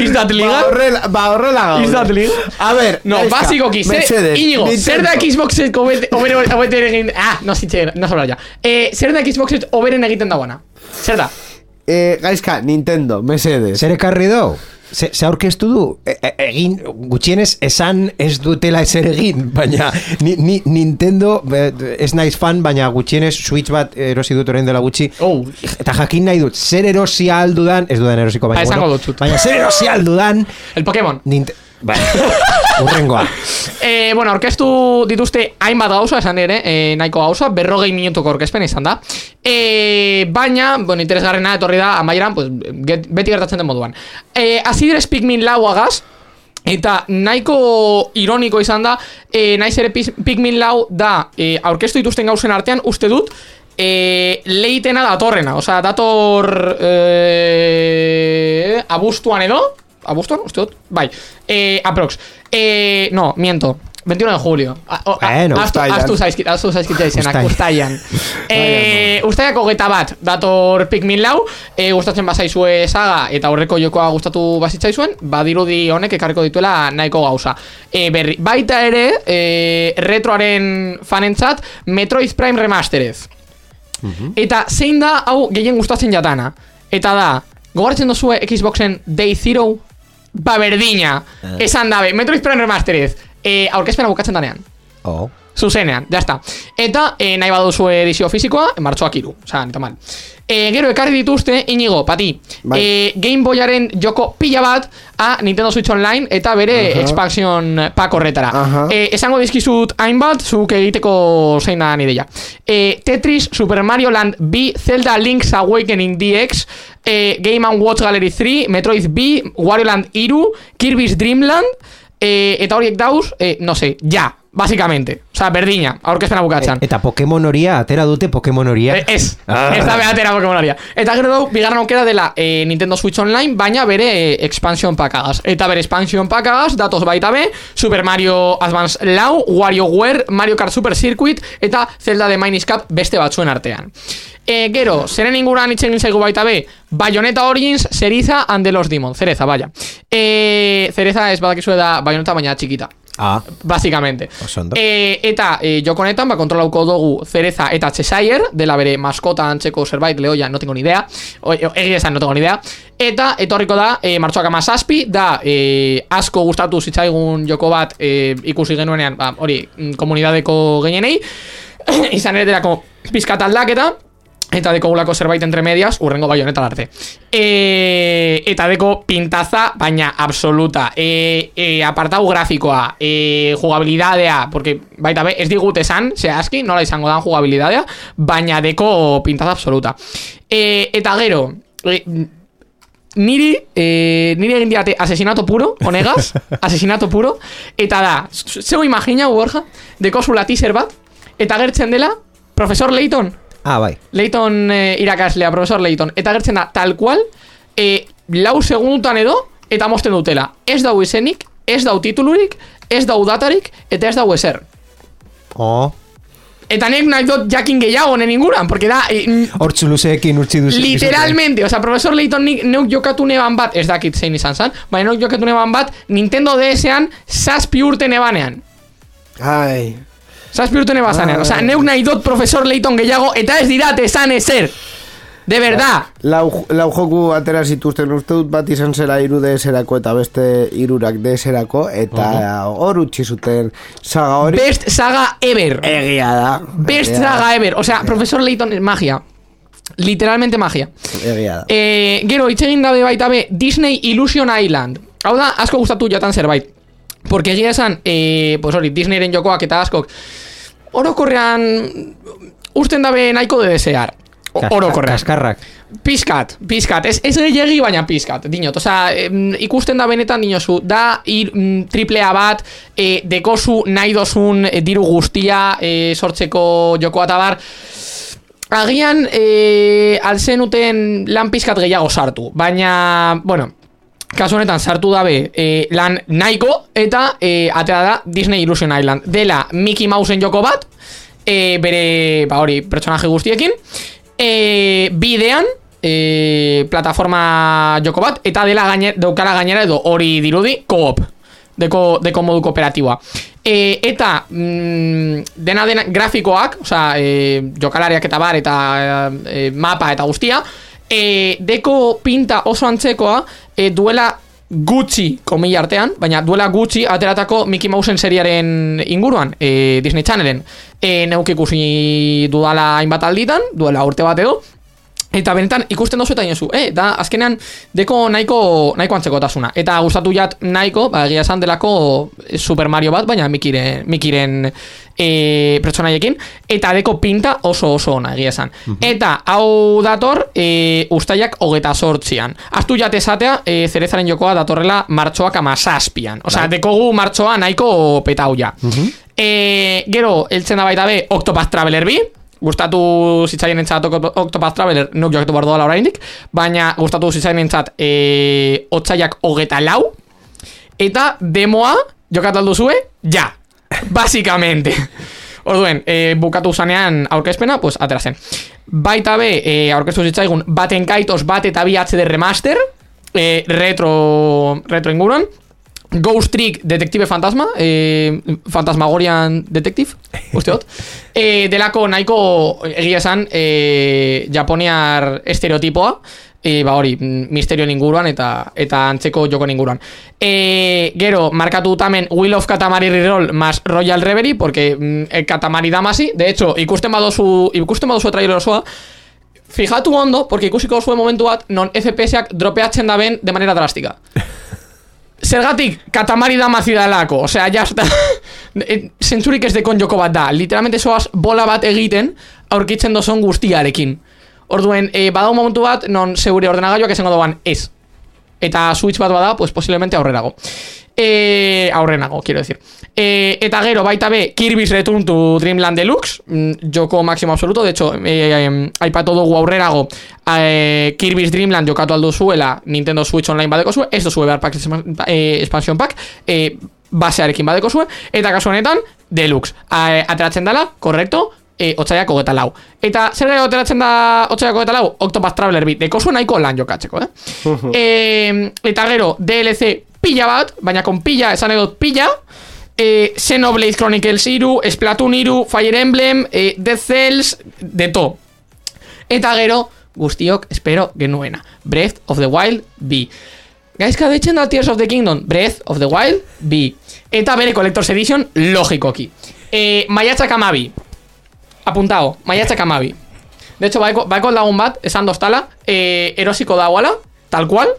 Is that Ba legal? horrela, ba horrela gaude. Is that legal? A ver, No, neska, basikoki, zer, mesedez, Inigo, zer da Nintendo. Xboxet obete, obere, obete egin, ah, no zitxe, no sobra ya. Eh, zer da Xboxet oberen egiten dagoena? Zer da? Eh, gaizka, Nintendo, mesedez. Zer ekarri dau? Ze, ze aurkeztu du? E, e, egin, gutxienez, esan ez dutela ezer egin, baina ni, ni, Nintendo ez naiz fan, baina gutxienez Switch bat erosi dut orain dela gutxi. Oh. Eta jakin nahi dut, zer erosi aldudan, ez dudan erosiko, baina, Ba, bueno, dut baina zer erosi aldudan, El Pokémon. Ninte... Ba, urrengoa. Eh, bueno, orkestu dituzte hainbat gauza, esan ere, eh, nahiko gauza, berrogei minutuko orkezpen izan da. Eh, baina, bueno, interesgarrena etorri da, amaieran, pues, get, beti gertatzen den moduan. Eh, Azidres Pikmin lauagaz, Eta nahiko ironiko izan da, e, naiz ere Pikmin lau da e, aurkeztu dituzten gauzen artean, uste dut, e, leitena datorrena. Osea, dator e, abuztuan edo, abuztuan, uste dut, bai, e, aprox. E, no, miento, 21 de julio. A, o, Bueno, uztailan. astu zaizkit, astu zaizkit izenak, ustaian. e, ustaiako geta bat, dator Pikmin lau, e, gustatzen bazaizue saga, eta horreko jokoa gustatu bazitzaizuen, badirudi honek ekarriko dituela nahiko gauza. E, berri, baita ere, e, retroaren fanentzat, Metroid Prime Remastered. Eta zein da hau gehien gustatzen jatana? Eta da, gogartzen duzue Xboxen Day Zero? Ba berdina, esan dabe, Metroid Prime Remastered, e, aurkezpena bukatzen danean. Oh. Zuzenean, jazta. Eta e, nahi baduzu edizio fizikoa, martxoak iru. Osa, nita mal. E, gero ekarri dituzte, inigo, pati, Bai. e, Game Boyaren joko pila bat a Nintendo Switch Online eta bere Aha. expansion pack horretara. Aha. E, esango dizkizut hainbat, zuk egiteko zein da ideia. E, Tetris, Super Mario Land B, Zelda Link's Awakening DX, e, Game Watch Gallery 3, Metroid B, Wario Land Iru, Kirby's Dream Land, e, eta horiek dauz, e, no sé, ja, Básicamente, o sea, berdina, aurkezpena bukatzen. Eta Pokemon horia, atera dute Pokemon horia. Eh, Ez, Ah. ez da behatera Pokemonaria. Eta gero dau, bigarren aukera dela eh, Nintendo Switch Online, baina bere eh, expansion packagaz. Eta bere expansion packagaz, datoz baita be, Super Mario Advance Lau, WarioWare, Mario Kart Super Circuit, eta Zelda de Minish Cap beste batzuen artean. E, gero, zeren inguruan hitz egin zaigu baita be, Bayonetta Origins, Cereza and the Lost Demon. Cereza, vaya. E, Cereza ez badakizue da Bayonetta baina txikita. Ah, Básicamente. Oso ondo. E, eta e, joko honetan, ba, kontrolauko dugu Cereza eta Cheshire, dela bere maskota antzeko zerbait, lehoia, no tengo ni idea. Egia esan, no tengo ni idea. Eta etorriko da, e, martxoak amazazpi, da e, asko gustatu zitzaigun joko bat e, ikusi genuenean, ba, hori, mm, komunidadeko gehienei. Izan ere derako pizkat aldaketa, Eta deko gulako zerbait entre medias, urrengo baionetan arte. E, eta deko pintaza, baina absoluta. E, e, apartau grafikoa, e, jugabilidadea, porque baita be, ez digut esan, zehazki, nola izango dan jugabilidadea, baina deko pintaza absoluta. E, eta gero, e, niri, e, niri egin diate asesinato puro, honegaz, asesinato puro, eta da, zeu imagina, Borja, deko zula teaser bat, eta gertzen dela, Profesor Layton, ah, bai. Leighton eh, irakaslea, profesor Leighton, eta gertzen da, tal cual, eh, lau segundutan edo, eta mosten dutela. Ez dau izenik, ez dau titulurik, ez dau datarik, eta ez dau ezer. Oh. Eta nek nahi dut jakin gehiago honen inguran, porque da, eh, Hortzu luzeekin utzi duzu. literalmente, o sea, profesor Leighton nik, neuk jokatu neban bat, ez dakit zein izan zan, baina neuk jokatu neban bat, Nintendo DS-ean, zazpi urte nebanean. Ai. Zazpi urte nebazanean. O sea, neuk nahi dut profesor Leighton gehiago, eta ez dirat esan ezer. De verdad. Lau, lau joku atera zituzten uste dut bat izan zela iru DS-erako eta beste irurak DS-erako eta hor utzi zuten saga hori Best saga ever. egia da Best egia da, saga ever. O sea, Profesor Layton es magia. Literalmente magia. egia da Eh, gero, hitz egin dabe baita be Disney Illusion Island. Hau da, asko gustatu jatan zerbait. Porque egia esan, e, pues hori, Disneyren jokoak eta askok, orokorrean, usten dabe nahiko de desear. Orokorrean. Kaskarrak. Pizkat, pizkat, ez, ez gehiagi baina pizkat, dinot, osea, em, ikusten da benetan dinozu, da ir, mm, triplea bat, e, dekozu nahi dozun e, diru guztia e, sortzeko jokoa eta bar, agian e, alzen uten lan pizkat gehiago sartu, baina, bueno, kasu honetan sartu dabe e, lan nahiko eta e, atera da Disney Illusion Island, dela Mickey Mouseen joko bat, e, bere, ba hori, pertsonaje guztiekin, e, bidean, e, plataforma joko bat, eta dela gaine, daukala gainera edo hori dirudi, koop, deko, deko modu kooperatiboa. E, eta mm, dena dena grafikoak, osea, e, jokalariak eta bar, eta e, mapa eta guztia, e, deko pinta oso antzekoa e, duela gutxi komila artean, baina duela gutxi ateratako Mickey Mouseen seriaren inguruan, e, Disney Channelen. E, neuk ikusi dudala hainbat alditan, duela urte bat edo, Eta benetan ikusten dozu eta inozu, eh, da azkenean deko nahiko, nahiko antzekotasuna. Eta gustatu jat nahiko, ba, egia esan delako Super Mario bat, baina mikiren, mikiren e, pertsonaiekin. Eta deko pinta oso oso ona egia esan. Eta hau dator e, ustaiak hogeta sortzian. Aztu jat esatea, e, zerezaren jokoa datorrela martxoak amazazpian. Osea, dekogu martxoa nahiko petau ja. e, gero, eltzen da baita be, Octopath Traveler bi, gustatu zitzaien entzat Octopath Traveler nuk jokatu behar doala oraindik, baina gustatu zitzaien entzat e, otzaiak hogeta lau, eta demoa jokatu alduzue, ja, basikamente. Orduen, e, bukatu zanean aurkezpena, pues atera zen. Baita be, e, aurkeztu zitzaigun baten kaitos bat eta bi HD remaster, e, retro, retro inguruan, Ghost Trick Detective Fantasma eh, Fantasmagorian Detective Usteot eh, Delako nahiko egia esan eh, Japoniar estereotipoa eh, Ba hori, mm, misterioen inguruan eta eta antzeko joko inguruan. Eh, Gero, markatu tamen Will of Katamari Reroll Mas Royal Reverie Porque mm, el Katamari Damasi De hecho, ikusten badozu Ikusten badozu trailer osoa Fijatu ondo, porque ikusiko zuen momentu bat Non FPS-ak dropeatzen daben de manera drástica Zergatik katamari da mazidalako Osea, está. E, Zentzurik ez dekon joko bat da. Literalmente soaz bola bat egiten Aurkitzen dozon guztiarekin. Orduen, e, badau momentu bat Non zeure ordenagailuak esango doan ez. Eta switch bat bada, pues posiblemente aurrerago. E, Aurrenago, quiero decir e, Eta gero, baita be Kirby's Return to Dreamland Deluxe mm, Joko máximo absoluto, de hecho e, e, Aipatu dugu aurrerago e, Kirby's Dreamland jokatu aldo zuela Nintendo Switch Online badeko zue Ez dozue behar pack, e, expansion pack e, Basearekin badeko zue Eta kasu honetan, Deluxe. E, Ateratzen dela, korrekto e, Otsaiak hogeta lau. Eta zer gero ateratzen da Otsaiak hogeta lau? Octopath Traveler bi. Deko zuen nahiko lan jokatzeko, eh? e, Eta gero, DLC pila bat Baina kon pila, esan edot pila eh, Xenoblade Chronicles iru Splatoon iru, Fire Emblem eh, Dead Cells, de to. Eta gero, guztiok, espero genuena. Breath of the Wild B Gaizka deitzen da Tears of the Kingdom. Breath of the Wild B Eta bere Collector's Edition, logikoki. Eh, Maiatzak amabi Apuntao, maiatzak amabi De hecho, baiko, baiko lagun bat, esan dostala eh, Erosiko dagoala, tal cual.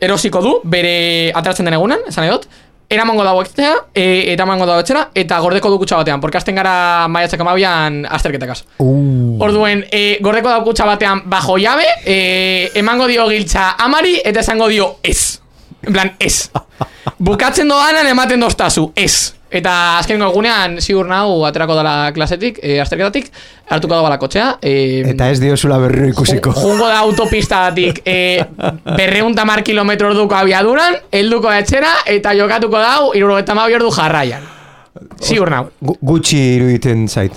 Erosiko du, bere ateratzen den egunan, esan edot Eramango dago ekitea, e, eta emango dago etxera Eta gordeko du kutsa batean Porque azten gara maiatzak amabian azterketakaz Uh. Orduen, e, gordeko dago kutsa batean bajo llabe e, Emango dio giltza amari Eta esango dio ez. En plan, ez. Bukatzen doanan ematen doztazu, ez Eta azkenengo egunean ziur nahu aterako dala klasetik, e, azterketatik Hartuko dago kotxea e, Eta ez diozula berriro ikusiko. Jungo da autopistatik e, berreunta mar kilometro orduko abiaduran, helduko etxera, eta jokatuko dau, iruro eta mabi ordu jarraian. Ziur nau. Gu- Gutxi iruditen zait.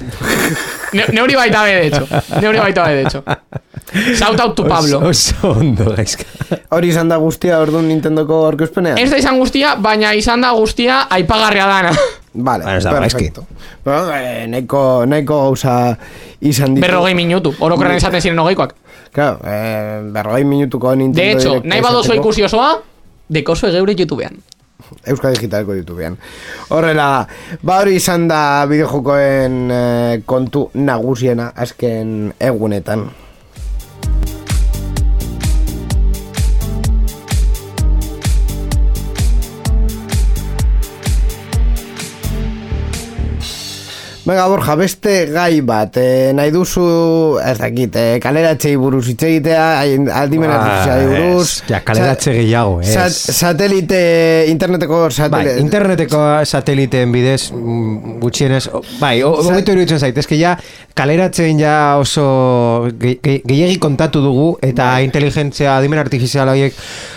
Ne, neuri baita be, de hecho. Neuri baita be, de hecho. Shout out to Pablo. Oso, oso ondo, gaizka. Hori izan da guztia orduan Nintendoko aurkezpenean? Ez da izan guztia, baina izan da guztia aipagarria dana. Vale, Bueno, da perfecto. Bueno, eh, nahiko gauza izan ditu. Berrogei minutu, orokorren esaten ziren hogeikoak. Claro, eh, berrogei minutuko Nintendo De hecho, nahi badozo ikusi osoa, dekoso geure YouTubean. Euskal Digitaleko YouTubean. Horrela, ba hori izan da bideojokoen eh, kontu nagusiena azken egunetan. Venga, Borja, beste gai bat, eh, nahi duzu, ez dakit, eh, kaleratzei buruz hitz egitea, aldimen artifizialei buruz. ez, ja, kaleratze gehiago, ez. Sat, satelite, interneteko Bai, satelite. interneteko sateliteen bidez mm, gutxienez, bai, hobeto iruditzen zait, eske ja kaleratzen ja oso ge- ge- kontatu dugu eta Bai. inteligentzia adimen artifizial horiek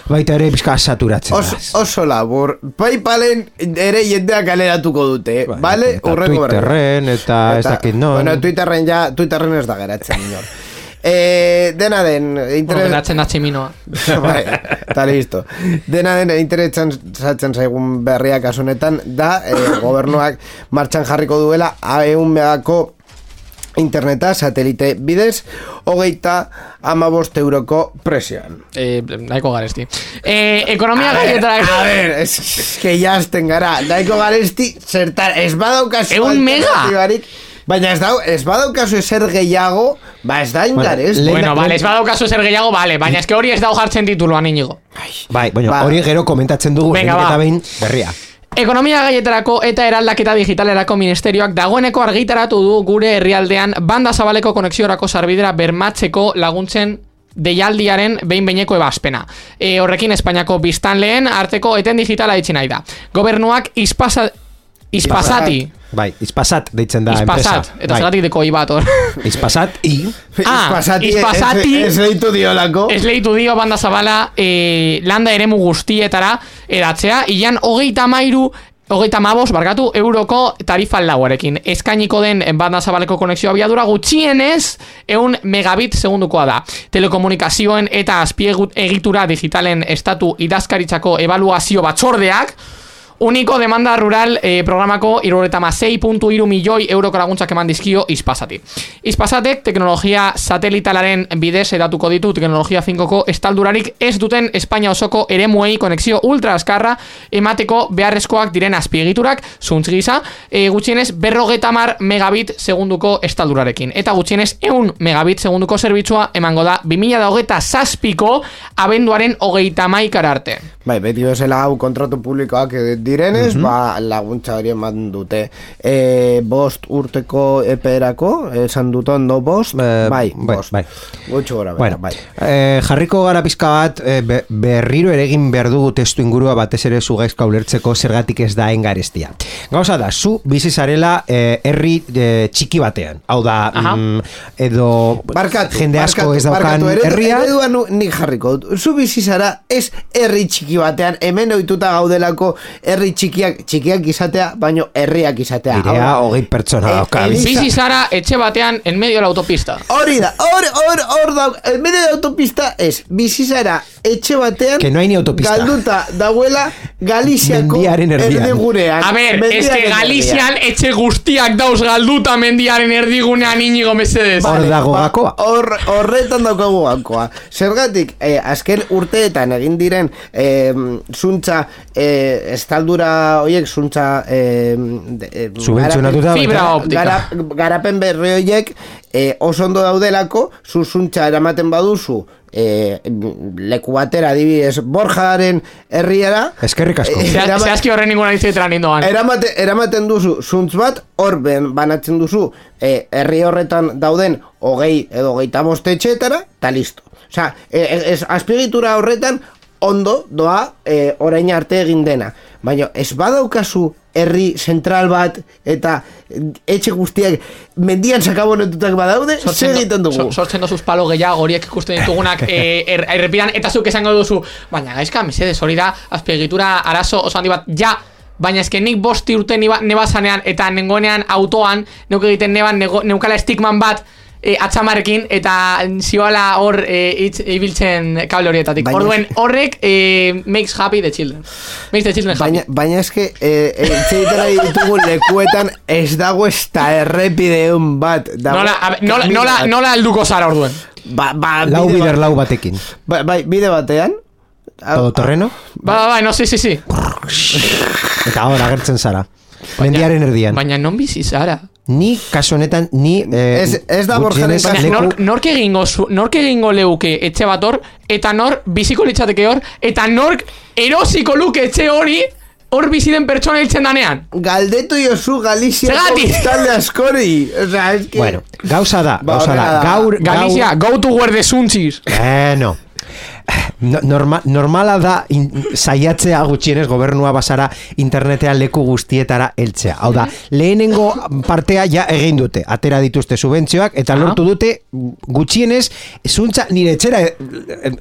baita ere pizka saturatzen da. oso labur, Paypalen ere jendea kaleratuko dute, Bai, eta Urrengo berri. Twitterren, eta ez dakit non. Bueno, Twitterren ja, Twitterren ez da geratzen, inor. Eh, dena den, interes... Geratzen da tximinoa. bai, eta listo. Dena den, interesan zatzen zaigun berriak asunetan, da, eh, gobernuak martxan jarriko duela, eun megako interneta, satelite bidez, hogeita amabost euroko presioan. Eh, nahiko garesti. Eh, ekonomia gaietara... A ver, es, es que jazten gara, daiko garesti, zertar, ez badaukazu Ehun mega? alternatibarik, Baina ez, dau, ez badaukazu ezer gehiago, ba ez da. Lehen- Bueno, lehen- vale, ez badaukazu zer gehiago, vale, baina eske hori ez dau jartzen tituluan inigo. Bai, baina Ba. hori gero komentatzen dugu, Venga, ba. eta behin berria. Ekonomia gaietarako eta eraldaketa digitalerako ministerioak dagoeneko argitaratu du gure herrialdean banda zabaleko konexiorako sarbidera bermatzeko laguntzen deialdiaren behin-beineko ebazpena. E, horrekin Espainiako biztanleen arteko eten digitala itxi nahi da. Gobernuak ispasa, ispasati, Bai, izpasat deitzen da ispasat, enpresa. eta bai. zeratik deko bat hor. Izpasat i Ah, Ispasati, ispasati- Ez, ez leitu diolako. Ez lehitu dio banda zabala e, landa eremu guztietara edatzea, ilan hogeita mairu hogeita mabos, barkatu, euroko tarifa lauarekin. Eskainiko den banda zabaleko konexio abiadura gutxienez eun megabit segundukoa da. Telekomunikazioen eta azpiegut egitura digitalen estatu idazkaritzako evaluazio batzordeak, Uniko demanda rural eh, programako iruretama 6.iru milioi euroko laguntzak eman dizkio Ispasati. Ispasatek teknologia satelitalaren bidez edatuko ditu teknologia 5ko estaldurarik ez duten Espainia osoko eremuei konexio ultra askarra emateko beharrezkoak diren azpiegiturak zuntz gisa e, gutxienez berrogeta mar megabit segunduko estaldurarekin. Eta gutxienez eun megabit segunduko zerbitzua emango da 2008 zazpiko abenduaren hogeita maikara arte. Bai, beti bezala hau kontratu publikoak direnez, ba, laguntza hori eman dute. E, bost urteko eperako, esan dut ondo bost, Eh, bai, bai, bost. bai. Gutxu gora, Bueno, bai. eh, jarriko gara pizka bat be- berriro ere egin behar dugu testu ingurua batez ere zu gaizka ulertzeko zergatik ez da engarestia. Gauza da, zu bizi zarela herri eh, txiki batean. Hau da, Aha. mm, edo Barkatu, jende asko barkatu, ez daukan barkatu, eredu- herria. Eredua nu, nik jarriko. Zu bizi zara ez herri txiki batean, hemen ohituta gaudelako herri txikiak, txikiak izatea, baino herriak izatea. Irea hogei pertsona Eh, dauka. bizi. Zara etxe batean en medio de la autopista. Hori da, hor, hor, hor da, en medio de autopista ez, bizi zara etxe batean Que no hay ni autopista. galduta dauela Galiziako Mendiaren erdian. erdigunean. A ver, Mendiaren es que erdian. Galizian etxe guztiak dauz galduta mendiaren erdigunean inigo mesedez. Hor dago ba, gakoa. Hor, horretan daukagu gakoa. Zergatik, eh, azken urteetan egin diren eh, zuntza eh, estaldura horiek zuntza eh, de, eh, Subentzionatuta garapen- Fibra optika. gara, garapen berri horiek eh, oso ondo daudelako zu zuntza eramaten baduzu eh, leku batera adibidez Borjaren herriara Eskerrik asko. Eh, Zehaz- erama- Zehazki horren ninguna dizuetran nindoan. Eramate, eramaten duzu zuntz bat, hor ben banatzen duzu e, herri horretan dauden hogei edo hogeita etxeetara, eta listo. Osea, e, ez, azpiegitura horretan ondo doa e, orain arte egin dena. Baina ez badaukazu herri zentral bat eta etxe guztiak mendian sakabonetutak badaude, zer egiten dugu? so- sortzen dozuz palo gehiago horiek ikusten ditugunak eh, er, errepidan eta zuk esango duzu baina gaizka mesedes hori da azpiegitura arazo oso handi bat ja Baina eske nik bosti urte niba, nebazanean eta nengoenean autoan neuk egiten neban neukala estigman bat e, atxamarekin eta zioala hor e, itz, ibiltzen kable horietatik. Baina Orduen horrek e, makes happy the children. Makes the children happy. Baina, baina eske, eh, eh, txegitera ditugu lekuetan ez dago ez da errepideun bat. Dago, Nola, a, nola, nola, nola helduko zara orduen? Ba, ba, Lau bide bider lau batekin. Ba, bai, bide batean. Todo terreno? Ba, ba, ba, no, si, si, si. Eta hor agertzen zara. Mendiaren erdian. Baina non bizi zara? Ni kasu honetan ni eh, Ez- ez da Borjaren leku- nork, nork egingo zu, nork egingo leuke etxe bat hor, eta nork biziko litzateke hor, eta nork erosiko luke etxe hori hor bizi den pertsona hiltzen danean. Galdetu jozu Zergatik? biztanle askori. O sea, es que... Bueno, gauza da, Ba, gauza da. Gaur, Galizia, go to where the sun is. Bueno. No, norma, normala da in, saiatzea gutxienez gobernua basara internetean leku guztietara heltzea. Hau da, lehenengo partea ja egin dute. Atera dituzte subentzioak eta lortu dute gutxienez zuntza nire etxera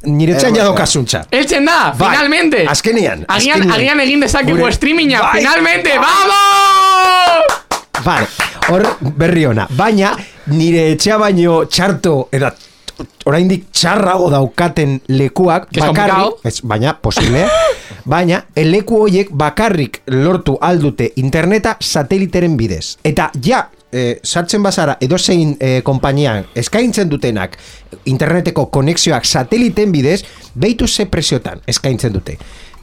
nire etxean Eh, jadoka zuntza. Eltzen da, Bai, finalmente. azkenean, Agian, azkenean. agian egin dezakegu Gure- streaminga, Bai. finalmente, vamos! Vale, hor berri ona. Baina nire etxea baino txarto eta oraindik txarrago daukaten lekuak complicado. ez, baina posible. Baina el leku hoiek bakarrik lortu aldute interneta sateliteren bidez. Eta ja eh, sartzen bazara edozein eh, konpainian eskaintzen dutenak interneteko konexioak sateliten bidez behitu ze presiotan eskaintzen dute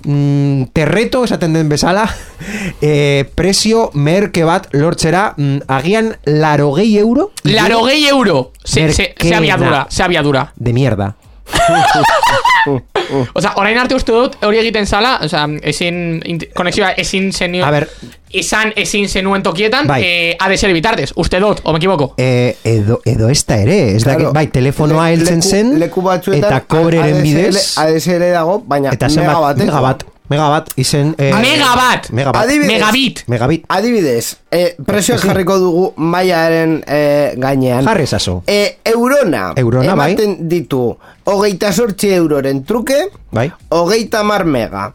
mm, terreto esaten den bezala eh, prezio merke bat lortzera mm, agian larogei euro Laro gehi euro. Se, se, se Merkena. abiadura, se abiadura. de mierda O sea, orain arte uste dut hori egiten zala, o sea, ezin, konexioa ezin zenio, A ver. izan ezin zenuen tokietan, Bai. eh, ha de ser bitartez, uste dut, o me equivoco. Eh, edo, edo ez da ere, ez Claro. da, bai, telefonoa Le- heltzen leku- zen, leku batzuetan eta kobreren ADSL bidez, ADSL dago, baina eta zenbat, megabatekoa. megabat, megabat, izen... Eh, Megabat! Megabat, Adibidez. Megabit! megabit, Adibidez, eh, presioak jarriko dugu maiaren eh, gainean. jarri esaso, Eh, eurona, Eurona, bai. ematen ditu hogeita sortzi euroren truke, bai? hogeita mar mega.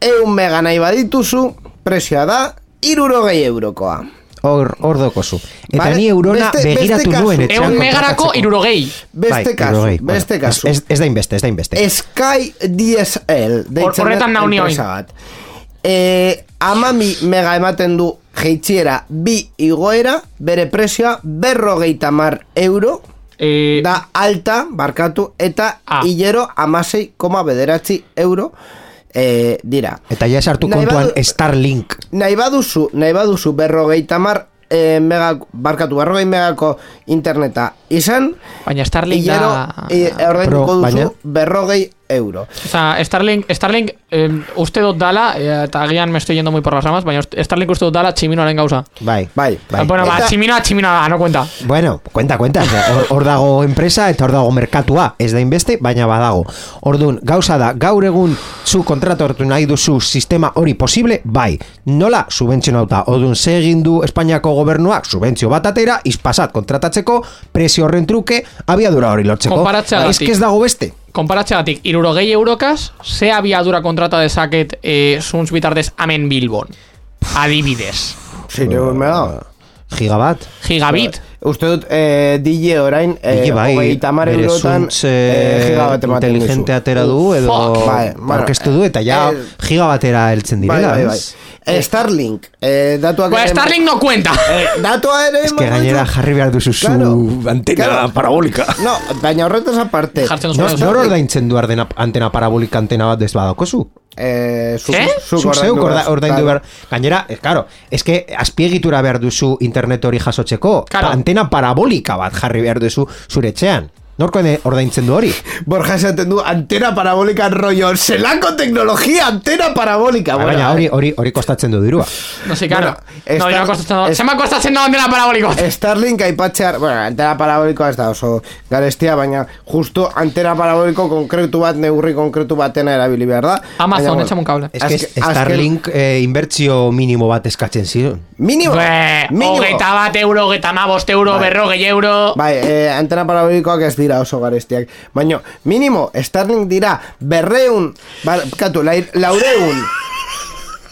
Eun mega nahi badituzu, presioa da, irurogei eurokoa. Hor, hor dokozu. Eta Vale, ni eurona beste- begiratu beste kasu. nuen etxean Eun megarako kontratatzeko. irurogei. Beste kasu, hirurogei, beste bueno, kasu. Ez, ez, da inbeste, ez da inbeste. Sky DSL deitzen horretan da bat. E, amami mega ematen du jeitziera bi igoera, bere presioa berrogeita mar euro, Eh, da alta, barkatu, eta Ah. hilero amasei koma bederatzi euro e, dira. Eta ja sartu kontuan badu- Starlink. Nahi baduzu, nahi baduzu berrogeita mar e, mega, barkatu, berrogei megako interneta izan, baina Starlink hilero da... e, ordainduko Pro, duzu baina- berrogei euro. O sea, Starlink, Starlink eh, uste dut dala, eh, eta agian me estoy yendo muy por las ramas, baina Starlink uste dut dala tximinoaren gauza. Bai, Bai. bai. Bueno, ba, tximinoa, tximinoa da, no cuenta. Bueno, cuenta, cuenta. Hor, dago enpresa eta hor dago merkatua. Ez da inbeste, baina badago. Ordun gauza da, gaur egun zu kontratu hartu nahi duzu sistema hori posible, bai. Nola subentzionauta. Ordun ze egin du Espainiako gobernuak subentzio bat atera, izpasat kontratatzeko, prezio horren truke, abiadura hori lortzeko. Konparatzeagatik. Ez que ez dago beste. Konparatzeagatik, irurogei eurokaz, ze abiadura kontrata dezaket eh, zuntz bitardez amen Bilbon. Adibidez. Zireun mega. Gigabat. Gigabit. Uste dut, eh, DJ orain, eh, Ile bai, hogeita hamar bere eurotan, eh, eh, gigabat ematen inteligente dizu. atera du edo. Bai, bueno, orkestu du eta ja eh, gigabatera heltzen Bai, direla. bai, bai. ez? Eh, Starlink, eh, datuak... Bueno, ere- Starlink no cuenta. Eh, datua ere... Ez que gainera jarri behar duzu zu Claro, antena claro. parabolika. No, baina horretaz aparte... Jartzen duzu Nor, Starlink. nor ordaintzen du ardena, antena parabolika antena bat ez badakozu? Eh, Eh? zuk Zuk zeuk orda, ordaindu claro. behar. Gainera, eh, claro, es que azpiegitura behar duzu internet hori jasotzeko. Claro. Antena parabolika bat jarri behar duzu zure etxean. Norko ene ordaintzen du hori? Borja esaten du antena parabolika rollo, zelako teknologia antena parabolika. Bueno, Baina hori, eh, hori, hori kostatzen du dirua. No sé, claro. Bueno, no, kostatzen es- Zema kostatzen da ondela paraboliko. Starlink aipatzear, bueno, antena parabolikoa ez da oso garestia, baina justo antena paraboliko konkretu bat, neurri konkretu batena erabili behar da. Amazon, Baina, bueno, cable. Ez que Azke- Starlink eh, inbertzio minimo bat eskatzen ziren. Minimo, Be, minimo. hogeita bat euro, hogeita mabost euro, Bai. berrogei euro. Bai, eh, antena parabolikoak ez dira oso garestiak. Baina, minimo, Starlink dira berreun, barkatu, lai- laureun,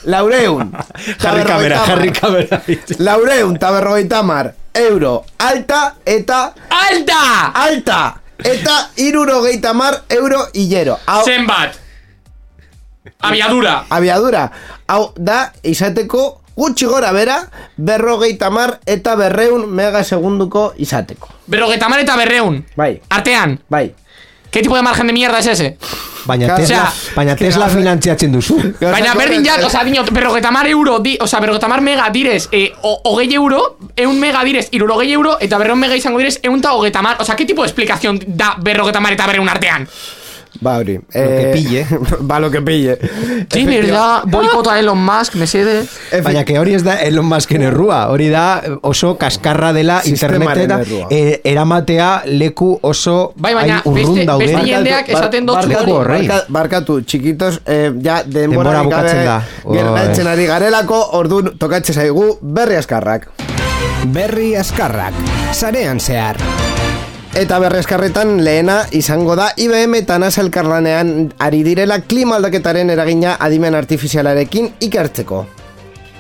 laureun, ta berrogeita hamar. kamera. laureun, eta berrogeita mar, euro, alta eta Alta! alta, eta irurogeita mar euro hilero. Hau, Zenbat? Abiadura. abiadura, hau da, izateko gutxi gora bera, berrogeita mar eta berreun mega segunduko izateko. Berrogeita mar eta berreun. Bai, Artean. bai. ¿Qué tipo de margen de mierda es ese? Baina. Tesla, Osea, baina que Tesla gabe- finantziatzen duzu. Baina berdin ja, oza, dinot, berrogeita mar euro, di, oza, berrogeita mar mega direz, eh, o, hogei euro, eun mega direz, irurogei euro, eta berreun mega izango direz, eun ta hogeita mar, oza, ¿qué tipo de explicación da berrogeita mar eta berreun artean? Ba, hori. Lo que pille. ba, lo que pille. Sí, verdad, boikota Elon Musk, mesede. Baina, que hori ez da Elon Musken errua, hori da oso kaskarra dela Sistemaren interneteta errua. eh, eramatea leku oso Bai, baina, urrun dauden. beste jendeak esaten dotzu Barkatu hori. horrei. Barka, barkatu, txikitos, eh, ja, Denbora denbora bukatzen da. Gertatzen ari garelako, orduan tokatze zaigu berri askarrak. Berri askarrak, sarean zehar. Eta berri askarretan lehena izango da IBM eta NASA elkarlanean ari direla klima aldaketaren eragina adimen artifizialarekin ikertzeko.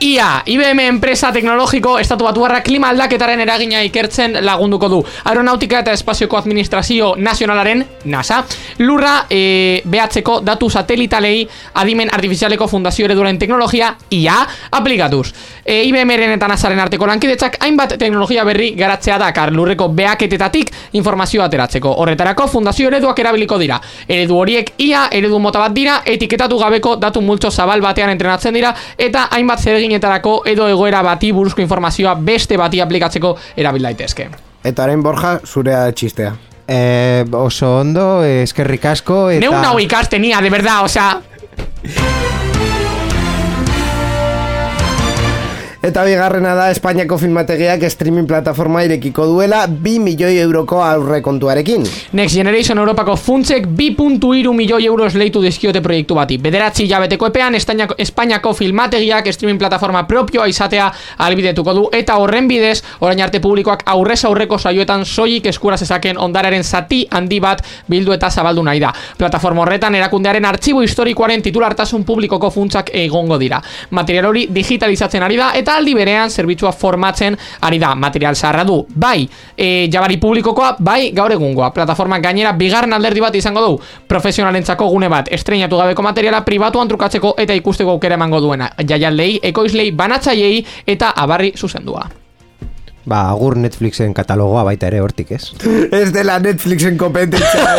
IA, IBM enpresa teknologiko estatu batuarra klima aldaketaren eragina ikertzen lagunduko du. Aeronautika eta espazioko administrazio nazionalaren, NASA, lurra e, behatzeko datu satelitalei adimen artifizialeko fundazio ereduaren teknologia IA aplikatuz. E, IBMren eta NASAren arteko lankidetzak hainbat teknologia berri garatzea dakar lurreko beaketetatik informazio ateratzeko. Horretarako fundazio ereduak erabiliko dira. Eredu horiek IA eredu mota bat dira, etiketatu gabeko datu multzo zabal batean entrenatzen dira eta hainbat zereginetarako edo egoera bati buruzko informazioa beste bati aplikatzeko erabil daitezke. Eta orain Borja, zurea txistea. Eh, oso ondo, eskerrik asko eta... Neu nau ikastenia, de verdad, osea, Eta bigarrena da Espainiako filmategiak streaming plataforma irekiko duela 2 milioi euroko aurrekontuarekin. Next Generation Europako funtsek 2.3 milioi euro esleitu dizkiote proiektu bati. Bederatzi jabeteko epean Espainiako, Espainiako filmategiak streaming plataforma propioa izatea albidetuko du eta horren bidez orain arte publikoak aurrez aurreko saioetan soilik eskura zezaken ondararen zati handi bat bildu eta zabaldu nahi da. Plataforma horretan erakundearen artxibo historikoaren titulartasun publikoko funtsak egongo dira. Material hori digitalizatzen ari da eta aldi berean zerbitzua formatzen ari da. Material zaharra du, bai, e, jabari publikokoa, bai, gaur egungoa. Plataforma gainera bigarren alderdi bat izango du. Profesionalentzako gune bat, estreinatu gabeko materiala pribatuan trukatzeko eta ikusteko aukera emango duena. Jaialdei, ekoizlei, banatzaiei eta abarri zuzendua. Ba, agur Netflixen katalogoa baita ere hortik, ez? Ez dela Netflixen kompetentzia.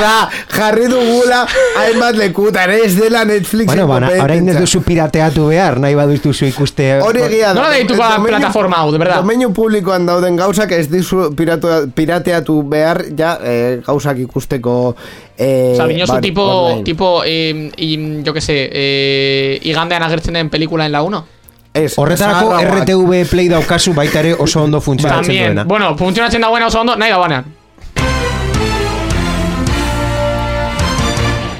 da, jarri dugula hainbat lekutan, ez dela Netflixen Bueno, bana, orain ez duzu pirateatu behar, nahi baduzu ikuste... Hori egia da. Nola deituko da plataforma hau, de verdad? Domeinu publikoan dauden gauzak ez dizu piratu, pirateatu behar, ja, eh, gauzak ikusteko... Eh, Osa, dinosu bar- tipo, online. tipo eh, i, jo que sé, eh, igandean agertzen den pelikula en la 1? Ez, Horretarako. RTV Play daukazu baita ere oso ondo funtzionatzen duena. bueno, funtzionatzen da buena oso ondo, nahi da banean.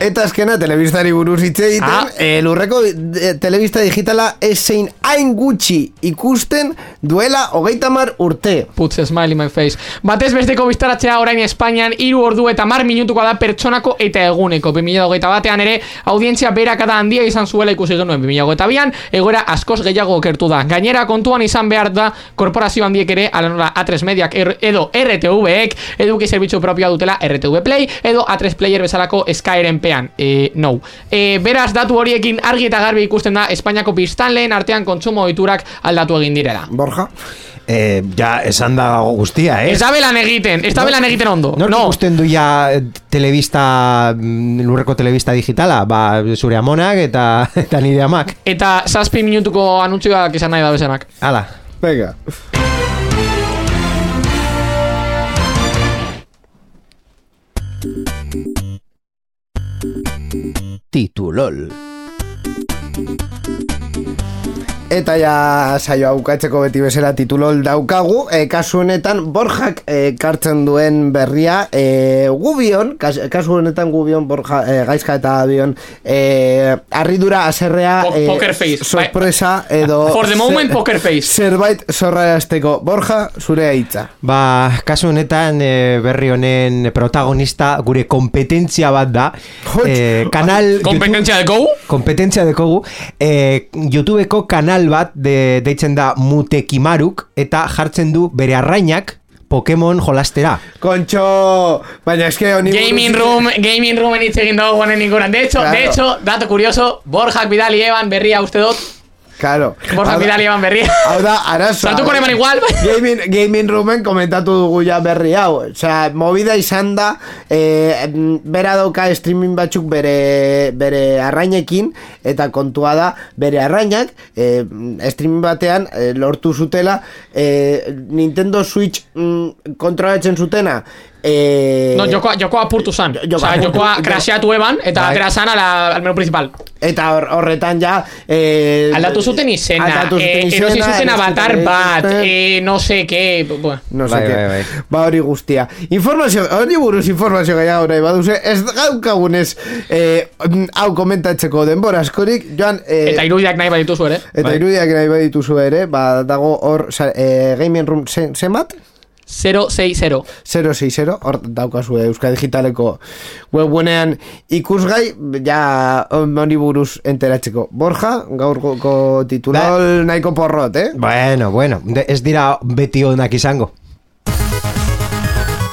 Eta azkena, telebistari buruz hitz egiten, Ah. eh, lurreko eh, telebista digitala ezein hain gutxi ikusten duela hogeita mar urte. Puts a smile in my face. Batez besteko biztaratzea orain Espainian hiru ordu eta mar minutuko da pertsonako eta eguneko. 2008 batean ere audientzia berakada handia izan zuela ikusi genuen 2008an, egoera askoz gehiago okertu da. Gainera kontuan izan behar da korporazio handiek ere, alanola A3 Mediak er, edo RTVek eduki zerbitzu propioa dutela RTV Play edo A3 Player bezalako Skyren pean. E, no. E, beraz, datu horiekin argi eta garbi ikusten da Espainiako biztanleen artean kontsumo ohiturak aldatu egin direla. Borja? Eh, ja, esan da guztia, eh? Ez da belan egiten, ez da belan egiten ondo. Nork no. ikusten du ja eh, telebista, mm, lurreko telebista digitala? Ba, zure amonak eta, eta nire amak. Eta zazpi minutuko anuntzioak izan nahi da bezenak. Hala. Venga. Titulol. Eta ja saioa bukatzeko beti bezala titulol daukagu, e, kasu honetan Borjak e, kartzen duen berria, e, gubion, kas, kasu honetan gubion Borja, e, gaizka eta bion, e, arridura aserrea, Po- poker face. Bai. sorpresa edo... For the moment, zer- poker face. Zerbait zorrarazteko. Borja, zure hitza. Ba, kasu honetan eh, berri honen protagonista gure kompetentzia bat da. Hots. Eh, kanal... Kompetentzia de kou? kompetentzia dekogu eh, YouTubeko kanal bat de, deitzen da Mutekimaruk eta jartzen du bere arrainak Pokemon jolastera. Kontxo, baina eske honi... Gaming buruz- room, gaming roomen hitz egin dugu honen inguran. De hecho, Claro. de hecho, dato curioso, Borjak bidali eban berria uste dut. Claro. Da- bidali eban berria. Hau da, arazoa. Sartuko neman igual. Gaming, gaming roomen komentatu dugu ja berri hau. Osea, movida izan da, eh, bera dauka streaming batzuk bere, bere arrainekin, eta kontua da, bere arrainak, eh, streaming batean eh, lortu zutela, eh, Nintendo Switch mm, kontrolatzen zutena, eh, No, jokoa, jokoa apurtu zan. Jokoa Osea, apurtu- jokoa jo- crasheatu eban, eta Bai. atera zan ala- al menu principal. Eta hor- horretan ja eh, Aldatu zuten izena, aldatu zuten eh, izena, erosi zuten avatar bat, eh, no sé qué, bueno. No sé Bai, qué. bai, bai. Ba hori guztia. Informazio, hori buruz informazio gehiago nahi baduze, ez gaukagunez eh, hau komentatzeko denbora askorik, joan... Eh, Eta irudiak nahi badituzu ere. Eta Bai. irudiak nahi badituzu ere, ba, dago hor, sa, e, Gaming Room, ze, zenbat? 060. 060, hor daukazu Euskal Digitaleko webgunean ikusgai, ja honi buruz enteratzeko. Borja, gaurko titulol nahiko porrot, eh? Bueno, bueno, ez dira beti onak izango.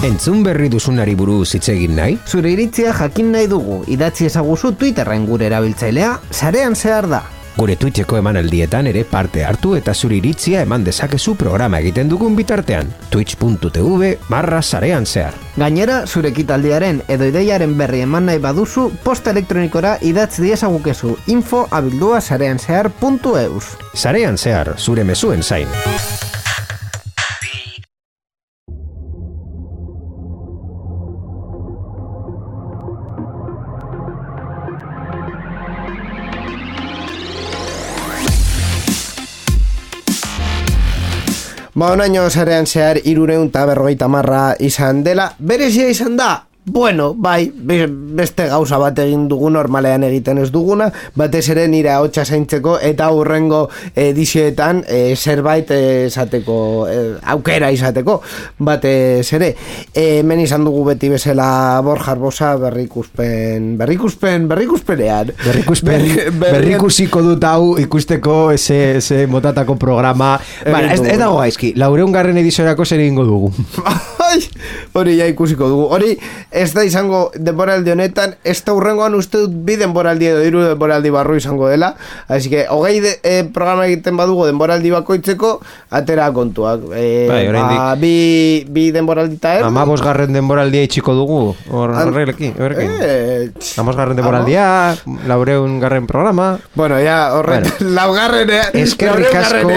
Entzun berri duzunari buruz hitz egin nahi? Zure iritzia jakin nahi dugu, idatzi ezaguzu Twitterren gure erabiltzailea, sarean zehar da. Gure Twitcheko emanaldietan ere parte hartu eta zure iritzia eman dezakezu programa egiten dugun bitartean. twitch.tv barra sarean zehar. Gainera, zure ekitaldiaren edo ideiaren berri eman nahi baduzu, posta elektronikora idatz diezagukezu info abildua sarean zehar.eus. Sarean zehar, zure mezuen zain. Ba, onaino zarean zehar irureun eta berrogeita marra izan dela. Berezia izan da, bueno, bai, be- beste gauza bat egin dugu normalean egiten ez duguna, batez ere nire hotxa zaintzeko eta hurrengo edizioetan e, zerbait esateko, eh, aukera izateko, batez ere. E, hemen izan dugu beti bezala Borja Arbosa berrikuspen, berrikuspen, berrikuspenean. Berrikuspen, Berri- berrikusiko dut hau ikusteko ese, ese motatako programa. Bara, ez, ez dago gaizki, laureun garren ediziorako zer egingo dugu. Hori ja ikusiko dugu. Hori ez da izango denboraldi honetan, ez da urrengoan uste dut bi denboraldi edo hiru denboraldi barru izango dela. Así que, hogei de, eh, programa egiten badugu denboraldi bakoitzeko, atera kontuak. Eh, Bai, ba, bi, bi denboraldi eta er. Amabos garren denboraldia itxiko dugu, hor horrekin, horrekin. Eh, tx, Amos garren denboraldia, laureun garren programa. Bueno, ja, horret, Bueno. laugarrenean, Eskerrik asko.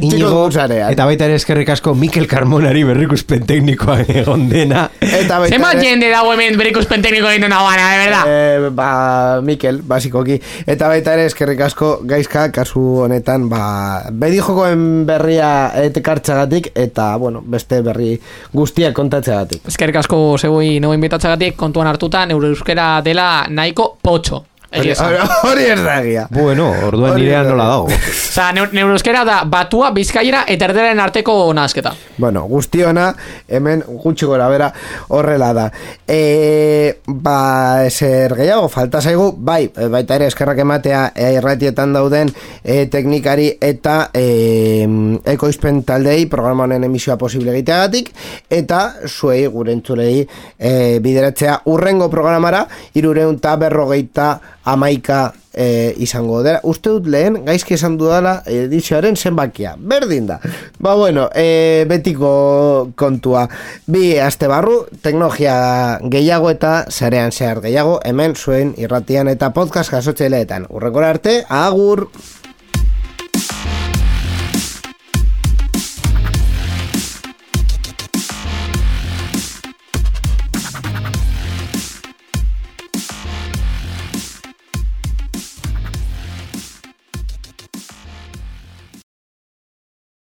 Inigo, zarean. eta baita ere eskerrik asko Mikel Carmonari berrikuspen teknikoa egon dena. Eta baita Zenbat ere- jende dago hemen berikuspen tekniko egiten dagoana, de verdad. Eh, ba, Mikel, basikoki. Eta baita ere, eskerrik asko gaizka, kasu honetan, ba, bedi jokoen berria etekartzagatik, eta, bueno, beste berri guztiak kontatzeagatik. Eskerrik asko zeui neu inbitatzagatik kontuan hartuta neure euskera dela nahiko potxo. Hori, hori, ez da egia. Bueno, orduan nirean da. nola dago. Osa, neu- neure euskera da batua, bizkaiera eta erderaren arteko nazketa. Bueno, guztiona, hemen gutxi gora bera horrela da. E, ba, eser gehiago, falta zaigu, bai, e, baita ere eskerrak ematea e, irratietan dauden e, teknikari eta e, ekoizpen taldei programa honen emisioa posible egiteagatik, eta zuei gure entzulei e, bideratzea urrengo programara, irureun berrogeita amaika e, izango dela. Uste dut lehen, gaizki esan dudala edizioaren zenbakia. Berdin da. Ba bueno, e, betiko kontua. Bi aste barru, teknologia gehiago eta zarean zehar gehiago, hemen zuen irratian eta podcast jasotzeleetan. Urrekora arte, agur!